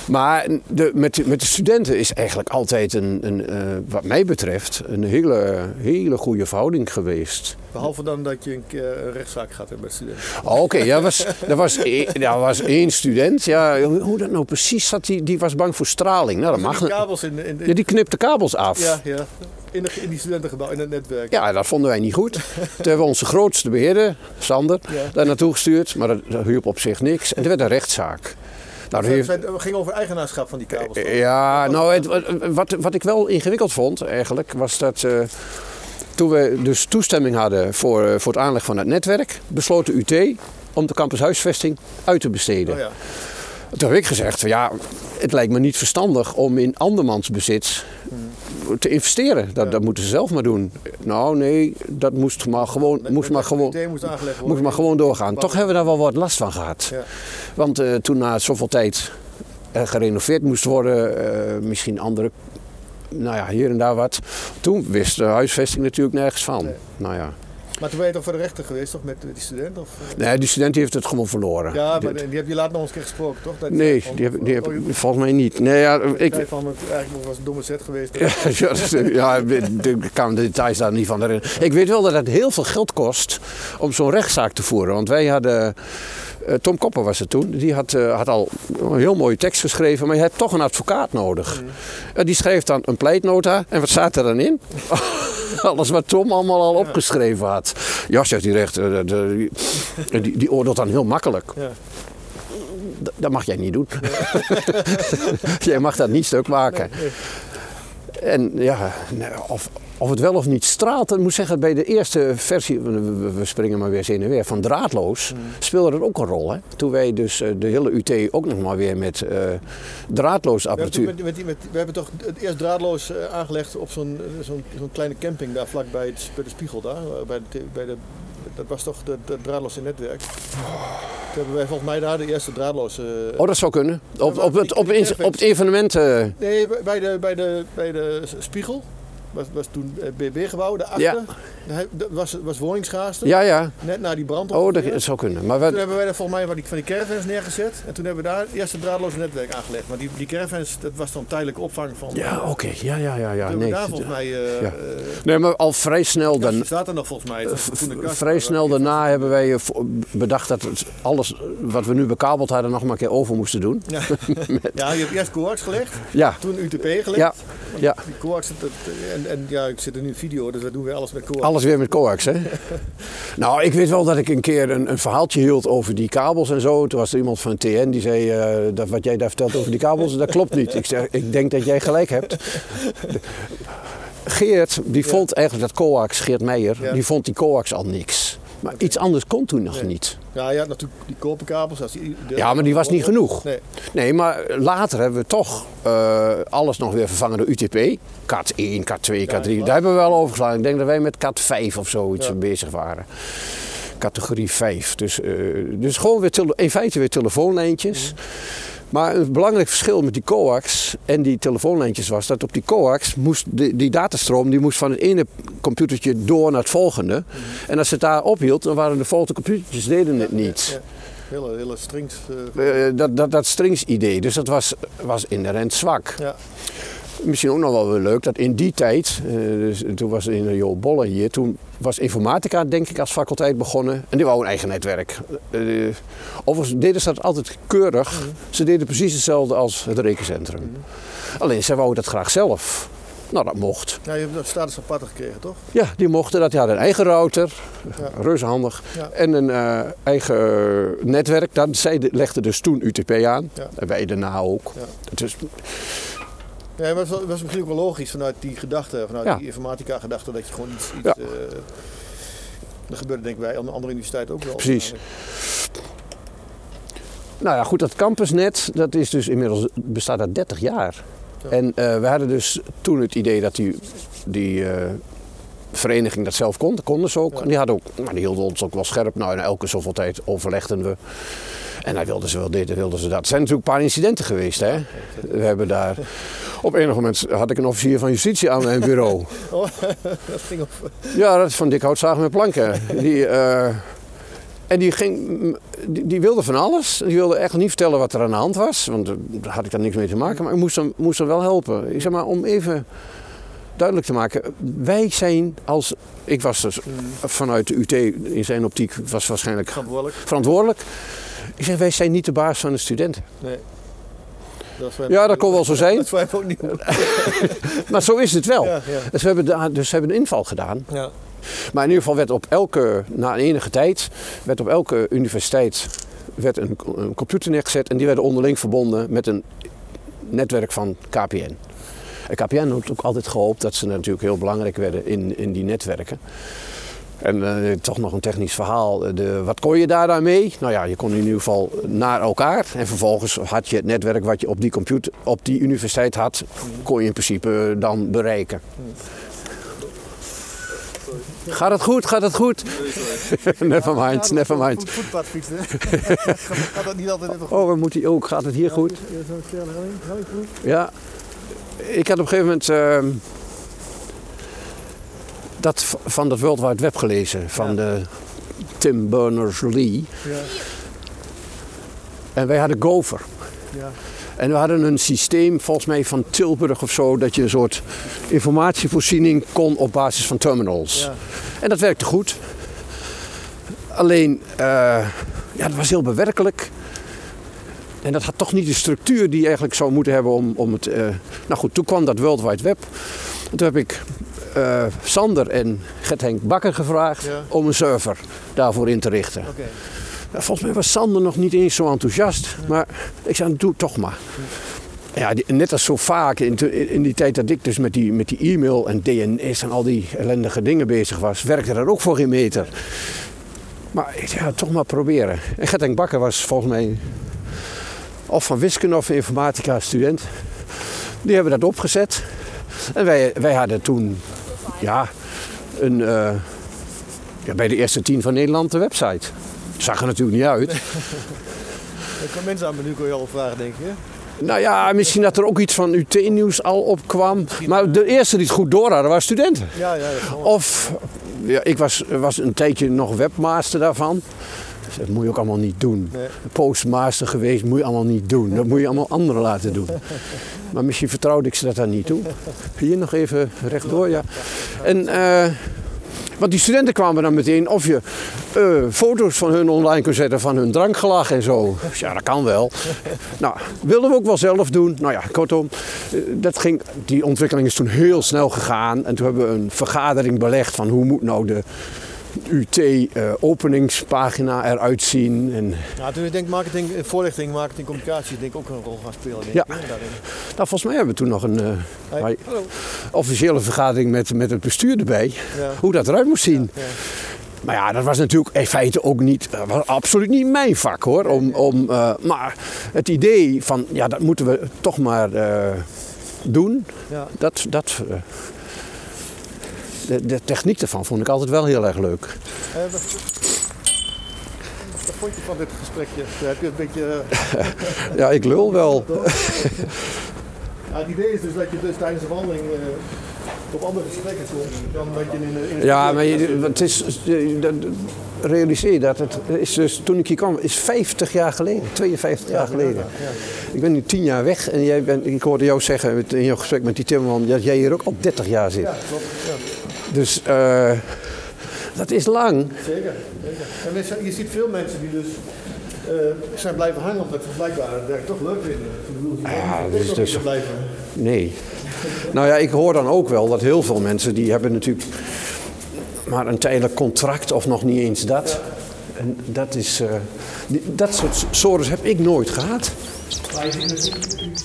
maar de, met, de- met de studenten is eigenlijk altijd een, een eh, wat mij betreft, een hele, hele goede verhouding geweest. Behalve dan dat je een keer een rechtszaak gaat hebben met studenten. Oh, Oké, ja, was, er, was, e- er was één student. Ja, hoe dat nou precies zat, die, die was bang voor straling. Nou, dat mag. Die kabels in, in, in- Ja, die knipte kabels af. ja, ja. In, de, in die studentengebouw, in het netwerk. Ja, dat vonden wij niet goed. Toen hebben we onze grootste beheerder, Sander, Ja. daar naartoe gestuurd. Maar dat, dat hielp op zich niks. En er werd een rechtszaak. Nou, dat Het heeft, het ging over eigenaarschap van die kabels. toch? ja, nou, het, wat, wat ik wel ingewikkeld vond eigenlijk, was dat eh, toen we dus toestemming hadden voor, eh, voor het aanleg van het netwerk, besloot de UT om de campushuisvesting uit te besteden. Oh ja. Toen heb ik gezegd, ja, het lijkt me niet verstandig om in andermans bezit te investeren. Dat, Ja. dat moeten ze zelf maar doen. Nou nee, dat moest maar gewoon, moest maar gewoon, moest maar gewoon doorgaan. Toch hebben we daar wel wat last van gehad. Ja. Want eh, toen na zoveel tijd eh, gerenoveerd moest worden, eh, misschien andere, nou ja, hier en daar wat. Toen wist de huisvesting natuurlijk nergens van. Nee. Nou ja. Maar toen ben je toch voor de rechter geweest, toch, met die student? Of, eh? Nee, die student heeft het gewoon verloren. Ja, maar Dit- die heb je later nog eens een keer gesproken, toch? Dat nee, van- die heb, die heb oh, je volgens mij niet. Nee, ja, ik, zei van, het eigenlijk was een domme set geweest. <laughs> Ja, ik kan de details daar niet van herinneren. Ik weet wel dat het heel veel geld kost om zo'n rechtszaak te voeren. Want wij hadden. eh, Tom Kopper was het toen. Die had, eh, had al een heel mooie tekst geschreven. Maar je hebt toch een advocaat nodig. En die schreef dan een pleitnota. En wat staat er dan in? <laughs> <laughs> Alles wat Tom allemaal al opgeschreven had. Ja, zegt die rechter. de- die, die, die oordeelt dan heel makkelijk. D- Dat mag jij niet doen. <laughs> jij mag dat niet stuk maken. En ja, nou, of, of het wel of niet straalt, ik moet zeggen, bij de eerste versie, we, springen maar weer heen en weer, van draadloos, speelde dat ook een rol. Hè? Toen wij dus eh, de hele UT ook nog maar weer met eh, draadloos We hebben, apparatuur. met, met, we hebben toch het eerst draadloos eh, aangelegd op zo'n zo'n zo'n kleine camping daar vlakbij het, bij de spiegel daar. Bij de, bij de, dat was toch het draadloze netwerk. Toen hebben wij volgens mij daar de eerste draadloze... Oh, dat zou kunnen. Op, op, het, op, op het evenement. eh, Nee, bij de, bij de, bij de spiegel. Was, was toen het BB-gebouw, daarachter. Ja. Dat was, was woningschaarste. Ja, ja. Net na die brand. Oh, dat, zou kunnen. Maar Toen hebben wij daar volgens mij van die, van die caravans neergezet. En toen hebben we daar het eerste draadloze netwerk aangelegd. Maar die, die caravans, dat was dan tijdelijke opvang van... ja, oké. Ja, ja, ja. ja. Toen Nee. daar volgens mij... eh Ja. eh, nee, maar al vrij snel dan. staat er nog volgens mij. Kast- Vrij snel daarna hebben wij eh, bedacht dat het alles wat we nu bekabeld hadden nog maar een keer over moesten doen. Ja. <laughs> ja, je hebt eerst coax gelegd. Ja, Toen UTP gelegd. ja, ja. Die coax, dat, en, en ja, ik zit er nu video, dus we doen weer alles met coax. Alles weer met coax, hè? <laughs> nou, ik weet wel dat ik een keer een, een verhaaltje hield over die kabels en zo. Toen was er iemand van TN die zei, eh, dat wat jij daar vertelt over die kabels, dat klopt niet. Ik zeg, ik denk dat jij gelijk hebt. Geert, die vond eigenlijk dat coax, Geert Meijer, Ja. die vond die coax al niks. Maar iets anders kon toen nog Nee. niet. Ja, je had natuurlijk die koperkabels. Als die, Ja, maar die was niet genoeg. Nee. Nee, maar later hebben we toch eh, alles nog weer vervangen door UTP. CAT 1, CAT 2, CAT 3. Ja, Daar hebben we wel overgeslagen. Ik denk dat wij met CAT 5 of zoiets Ja. bezig waren. Categorie 5. Dus, eh, dus gewoon weer tele- in feite weer telefoonlijntjes. Maar een belangrijk verschil met die coax en die telefoonlijntjes was dat op die coax moest die, die datastroom die moest van het ene computertje door naar het volgende. En als het daar ophield, dan waren de volgende computertjes deden het niet. Ja. Hele, hele strings. eh, Eh, dat, dat, dat strings-idee. Dus dat was, was inherent zwak. ja. Misschien ook nog wel weer leuk dat in die tijd, eh, dus toen was in de Jo Bolle hier, toen was informatica denk ik als faculteit begonnen. En die wou een eigen netwerk. Eh, overigens deden ze dat altijd keurig. Ze deden precies hetzelfde als het rekencentrum. Alleen zij wouden dat graag zelf. Nou, dat mocht. ja, je hebt dat status apart gekregen, toch? Ja, die mochten dat. Die hadden een eigen router, Ja. reuze handig. Ja. En een eh, eigen netwerk. Dat, zij de- legden dus toen UTP aan. Ja. En wij daarna ook. Dus, Ja, maar het was, was misschien ook wel logisch vanuit die gedachte, vanuit Ja. die informatica gedachte, dat je gewoon iets... iets Ja. eh, dat gebeurde denk ik bij andere universiteiten ook wel. Precies. nou ja, goed, dat campusnet, dat is dus inmiddels, bestaat dat 30 jaar. Ja. En eh, we hadden dus toen het idee dat die, die eh, vereniging dat zelf kon. Dat konden ze ook. Ja. En die, hadden ook, nou, die hielden ons ook wel scherp. Nou, en elke zoveel tijd overlegden we. En dan wilden ze wel dit en wilden ze dat. Er zijn natuurlijk een paar incidenten geweest. Hè? We hebben daar... <laughs> Op enig moment had ik een officier van justitie aan mijn bureau. <laughs> Oh, dat ging op... Ja, dat is van dik hout zagen met planken. Die, eh, en die, ging, die, die wilde van alles. Die wilde echt niet vertellen wat er aan de hand was. Want eh, daar had ik daar niks mee te maken. Maar ik moest hem, moest hem wel helpen. Ik zeg maar, om even duidelijk te maken. Wij zijn als... Ik was dus vanuit de UT in zijn optiek was waarschijnlijk Verantwoordelijk. verantwoordelijk. Ik zeg, wij zijn niet de baas van de studenten. Nee. Dat Ja, dat kon wel zo zijn. <laughs> Dat ook niet. <laughs> Maar zo is het wel. Ja, ja. Dus we hebben, dus we hebben een inval gedaan. Ja. Maar in ieder geval werd op elke, na enige tijd, werd op elke universiteit werd een, een computer neergezet en die werden onderling verbonden met een netwerk van KPN. En KPN had ook altijd gehoopt dat ze natuurlijk heel belangrijk werden in, in die netwerken. En eh, toch nog een technisch verhaal. De, wat kon je daar dan mee? Nou ja, je kon in ieder geval naar elkaar. En vervolgens had je het netwerk wat je op die computer, op die universiteit had, kon je in principe dan bereiken. Gaat het goed? Gaat het goed? <laughs> never mind, never mind. Voet- Voetpad fietsen. <laughs> Gaat dat niet altijd even goed? Oh, moet hij ook? Gaat het hier goed? Ja. Ik had op een gegeven moment ehm, dat van dat World Wide Web gelezen. Van Ja. de Tim Berners-Lee. Ja, En wij hadden Gopher. ja. En we hadden een systeem, volgens mij van Tilburg of zo, dat je een soort informatievoorziening kon op basis van terminals. ja. En dat werkte goed. Alleen, eh, ja, het was heel bewerkelijk. En dat had toch niet de structuur die je eigenlijk zou moeten hebben om, om het... eh, Nou goed, toen kwam dat World Wide Web. En toen heb ik eh, Sander en Gert-Henk Bakker gevraagd Ja. om een server daarvoor in te richten. Volgens mij was Sander nog niet eens zo enthousiast. Maar ik zei, doe het toch maar. Ja, die- net als zo vaak in, in die tijd dat ik dus met die, met die e-mail en DNS en al die ellendige dingen bezig was, werkte dat ook voor geen meter. Maar ja, toch maar proberen. En Gert Bakker was volgens mij of van wiskunde of informatica student. Die hebben dat opgezet. En wij, wij hadden toen ja, een, eh, ja, bij de eerste tien van Nederland de website. Zag er natuurlijk niet uit. <laughs> Er komen mensen aan, maar nu kun je al vragen, denk je. Nou ja, misschien dat er ook iets van UT-nieuws al op kwam. Maar de eerste die het goed door hadden, waren studenten. Ja, ja. Of ja, ik was, was een tijdje nog webmaster daarvan. Dat moet je ook allemaal niet doen. Nee. Postmaster geweest, moet je allemaal niet doen. Dat moet je allemaal anderen laten doen. <laughs> Maar misschien vertrouwde ik ze dat dan niet toe. Hier nog even rechtdoor, ja. En, eh, want die studenten kwamen dan meteen of je eh, foto's van hun online kon zetten van hun drankgelag en zo. Ja, dat kan wel. Nou, wilden we ook wel zelf doen. Nou ja, kortom, eh, dat ging, die ontwikkeling is toen heel snel gegaan. En toen hebben we een vergadering belegd van hoe moet nou de UT-openingspagina eruit zien. En, Ja, toen ik denk marketing, eh, voorlichting, marketing, communicatie denk ik ook een rol gaan spelen. Denk Ja. ik, daarin. nou, volgens mij hebben we toen nog een eh, Hi. Officiële vergadering met, met het bestuur erbij. Ja. Hoe dat eruit moest zien. Ja. Maar ja, dat was natuurlijk in feite ook niet, eh, was absoluut niet mijn vak hoor. Om, om, eh, maar het idee van, ja, dat moeten we toch maar eh, doen. Ja. Dat, dat, eh, de, de techniek ervan vond ik altijd wel heel erg leuk. Eh, wat, wat vond je van dit gesprekje? Ja, Heb je een beetje... eh, <laughs> Ja, ik lul wel. Ja, het idee is dus dat je dus tijdens de wandeling eh, op andere gesprekken komt dan dat je in een... In een Ja, maar je, het is, realiseer je dat het is dus, toen ik hier kwam, is 50 jaar geleden, 52 jaar geleden. Ik ben nu 10 jaar weg en jij bent, ik hoorde jou zeggen in jouw gesprek met die Timmerman dat jij hier ook al 30 jaar zit. Ja, klopt. Dus eh, dat is lang. zeker. zeker. En je ziet veel mensen die dus eh, zijn blijven hangen omdat ze blijkbaar het werk toch leuk vinden. Ik bedoel, die Ja, dus- nog dus- niet blijven. Nee. Nou ja, ik hoor dan ook wel dat heel veel mensen die hebben natuurlijk maar een tijdelijk contract of nog niet eens dat. En dat is, eh, die- dat soort sores heb ik nooit gehad. Maar je ziet natuurlijk